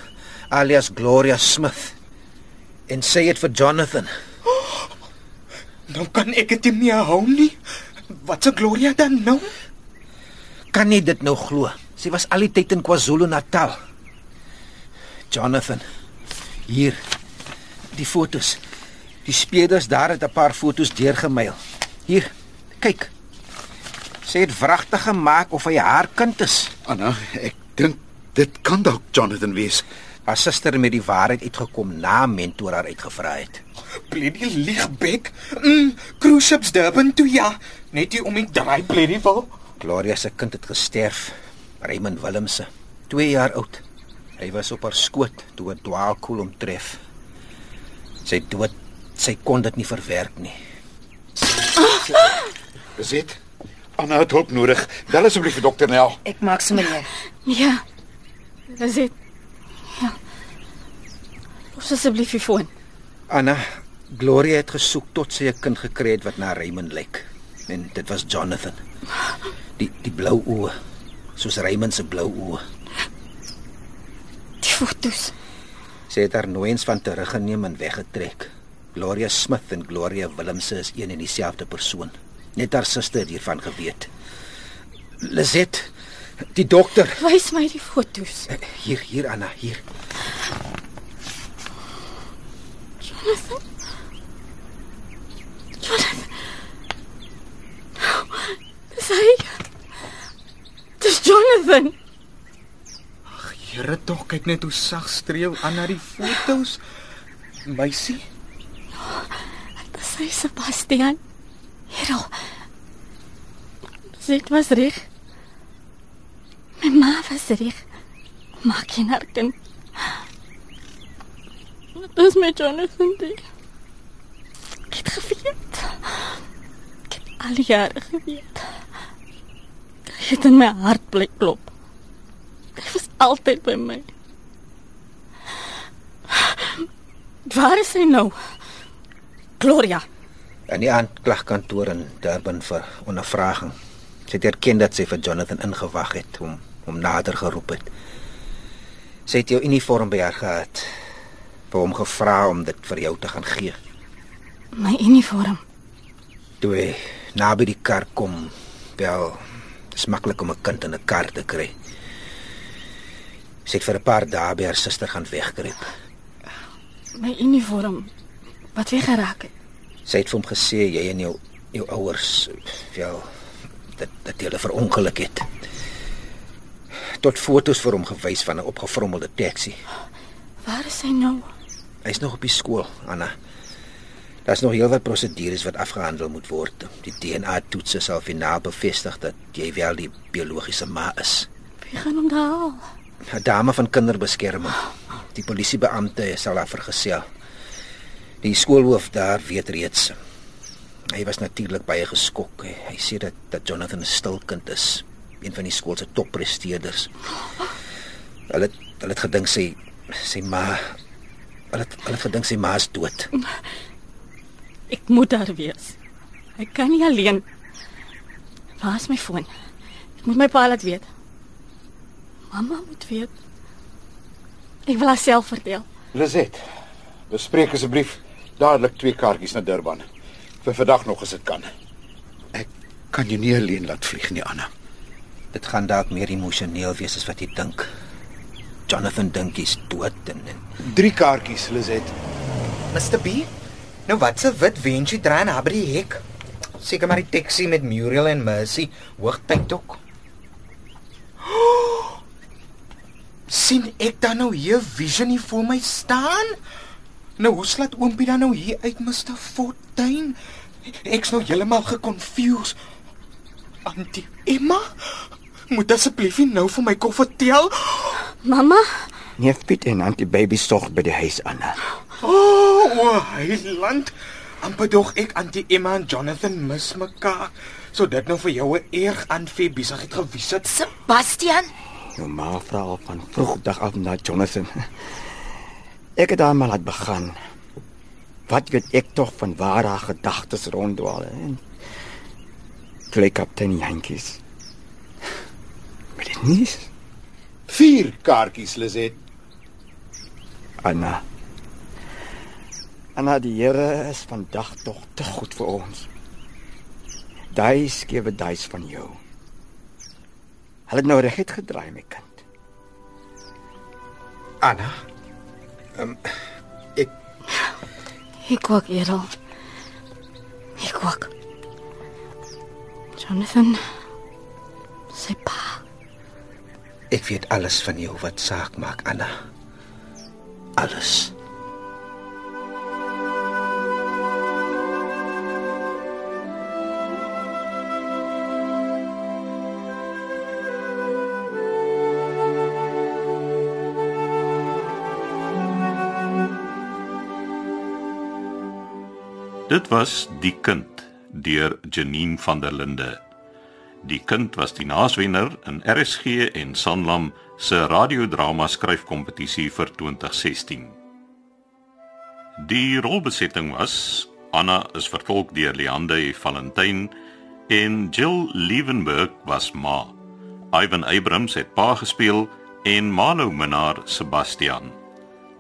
alias Gloria Smith. En sê dit vir Jonathan. [gasps] Nou kan ek dit nie hou nie. Wat se Gloria dan nou? Kan nie dit nou glo. Sy was al die tyd in KwaZulu-Natal. Jonathan. Hier. Die fotos. Die speerders daar het 'n paar fotos deurgemail. Hier. Kyk. Sy het wragtig gemaak of hy haar kind is. Anna, ek dink dit kan dalk Jonathan wees. Haar suster met die waarheid uitgekom na mentor haar uitgevra het. Bloody liegbek. Mm, cruise ships Durban toe ja. Net nie om die draai bloody wil. Gloria se kind het gesterf. Raymond Willemse, 2 jaar oud. Hy was op haar skoot toe 'n dwaalkoel hom tref. Sy dood, sy kon dit nie verwerk nie. Is dit? Anna het hulp nodig. Bel asseblief vir dokter Nel. Ek maak sommer neer. Ja. Dis dit. Ja. Los asseblief die foon. Anna, Gloria het gesoek tot sy 'n kind gekry het wat na Raymond lyk. En dit was Jonathan. Die die blou oë, soos Raymond se blou oë. Die fotos. Sy het haar nooiens van teruggeneem en weggetrek. Gloria Smith en Gloria Willemse is een en dieselfde persoon. Net haar suster het hiervan geweet. Lizet, die dokter. Wys my die fotos. Eh, Hier, hier Anna, hier. Jonathan. Jonathan. Dis hy. Dis Jonathan. Here tog kyk net hoe sag streel Anna die fotos. Meisie, Dis hy Sebastian. Hierro. Dit was reg. My ma was reg. Maak jy haar kind. Dis my Jonathan die. Ek het geweet. Ek het al jare geweet. Hy het in my hart bly klop. Hy was altyd by my. Waar is hy nou? Gloria. In die aanklagkantoor in Durban vir ondervraging. Sy het erken dat sy vir Jonathan ingewag het om hom nader geroep het. Sy het jou uniform by haar gehad. Vir hom gevra om dit vir jou te gaan gee. My uniform. Toe hy naby die kar kom, wel, dis maklik om 'n kind in 'n kar te kry. Sy het vir 'n paar dae by haar suster gaan wegkruip. My uniform wat weggeraak het. Sy het vir hom gesê jy en jou jou ouers wel dat dat hulle verongeluk het. Tot fotos vir hom gewys van 'n opgevrommelde taxi. Waar is hy nou? Hy's nog op die skool, Anna. Daar's nog heelwat prosedures wat afgehandel moet word. Die DNA-toetse sal finaal bevestig dat jy wel die biologiese ma is. Wie gaan hom daar haal? 'n Dame van kinderbeskerming. Die polisiebeampte sal haar vergesel. Die skoolhoof daar weet reeds. Hy was natuurlik baie geskok. Hy, hy sê dat dat Jonathan 'n stil kind is, een van die skool se toppresteerders. Hulle het, hulle het gedink sy sy ma hulle het, hulle het gedink sy ma is dood. Ek moet daar wees. Ek kan nie alleen. Waar is my foon? Ek moet my pa laat weet. Mamma moet weet. Ek wil haar self vertel. Lizet, bespreek asseblief dadelik twee kaartjies na Durban. Vir vandag nog as dit kan. Ek kan jou nie alleen laat vlieg nie, Anna. Dit gaan dalk meer emosioneel wees as wat jy dink. Jonathan dink hy's dood en, en Drie kaartjies, Lizet. Mr. B. Nou wat se wit wentjie draai na by die hek? Seker maar die taxi met Muriel en Mercy hoogtyd ook. [gasps] sien ek dan nou hier vision hier voor my staan? Nou hoe slaat oompie dan nou hier uit Mr. Fortuin? Ek's nou heeltemal geconfused. Auntie Emma, moet asseblief nou vir my kom vertel. Mamma, Neef Piet en Auntie Baby sorg by die huis Anna. O, oh, heiland. amper dog ek Auntie Emma en Jonathan mis mekaar. So dit nou vir jou 'n erg aanvee besigheid gewees het. Sebastian, Jou ma vra al van vroegdag af na Jonathan. Ek het daar maar laat begin. Wat weet ek tog van waar haar gedagtes ronddwaal en klei kaptein Jantjies. Met dit nie Vier kaartjies, Lizet. Anna. Anna, die Here is vandag tog te goed vir ons. Daai skewe duis van jou. Hulle het nou reguit gedraai, my kind. Anna. Ehm um, ek Ek kwak Errol. Ek kwak. Jonathan. Sy pa. Ek weet alles van jou wat saak maak, Anna. Alles. Dit was Die Kind deur Janine van der Linde. Die Kind was die naaswenner in RSG en Sanlam se radiodrama skryfkompetisie vir 2016. Die rolbesetting was Anna is vertolk deur Leande Valentyn en Jill Liebenberg was Ma. Ivan Abrams het pa gespeel en Malo Minnar Sebastian.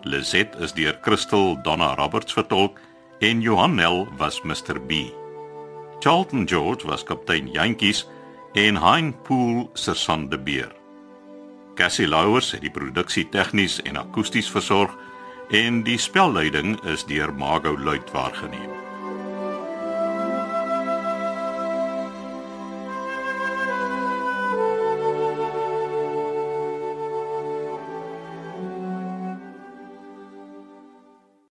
Lizette is deur Crystal Donna Roberts vertolk en Johan Nel was Mr B. Charlton George was kaptein Jantjies en Hein Pool sergeant de Beer. Cassie Louwers het die produksie tegnies en akoesties versorg en die spelleiding is deur Margot Luit waargeneem.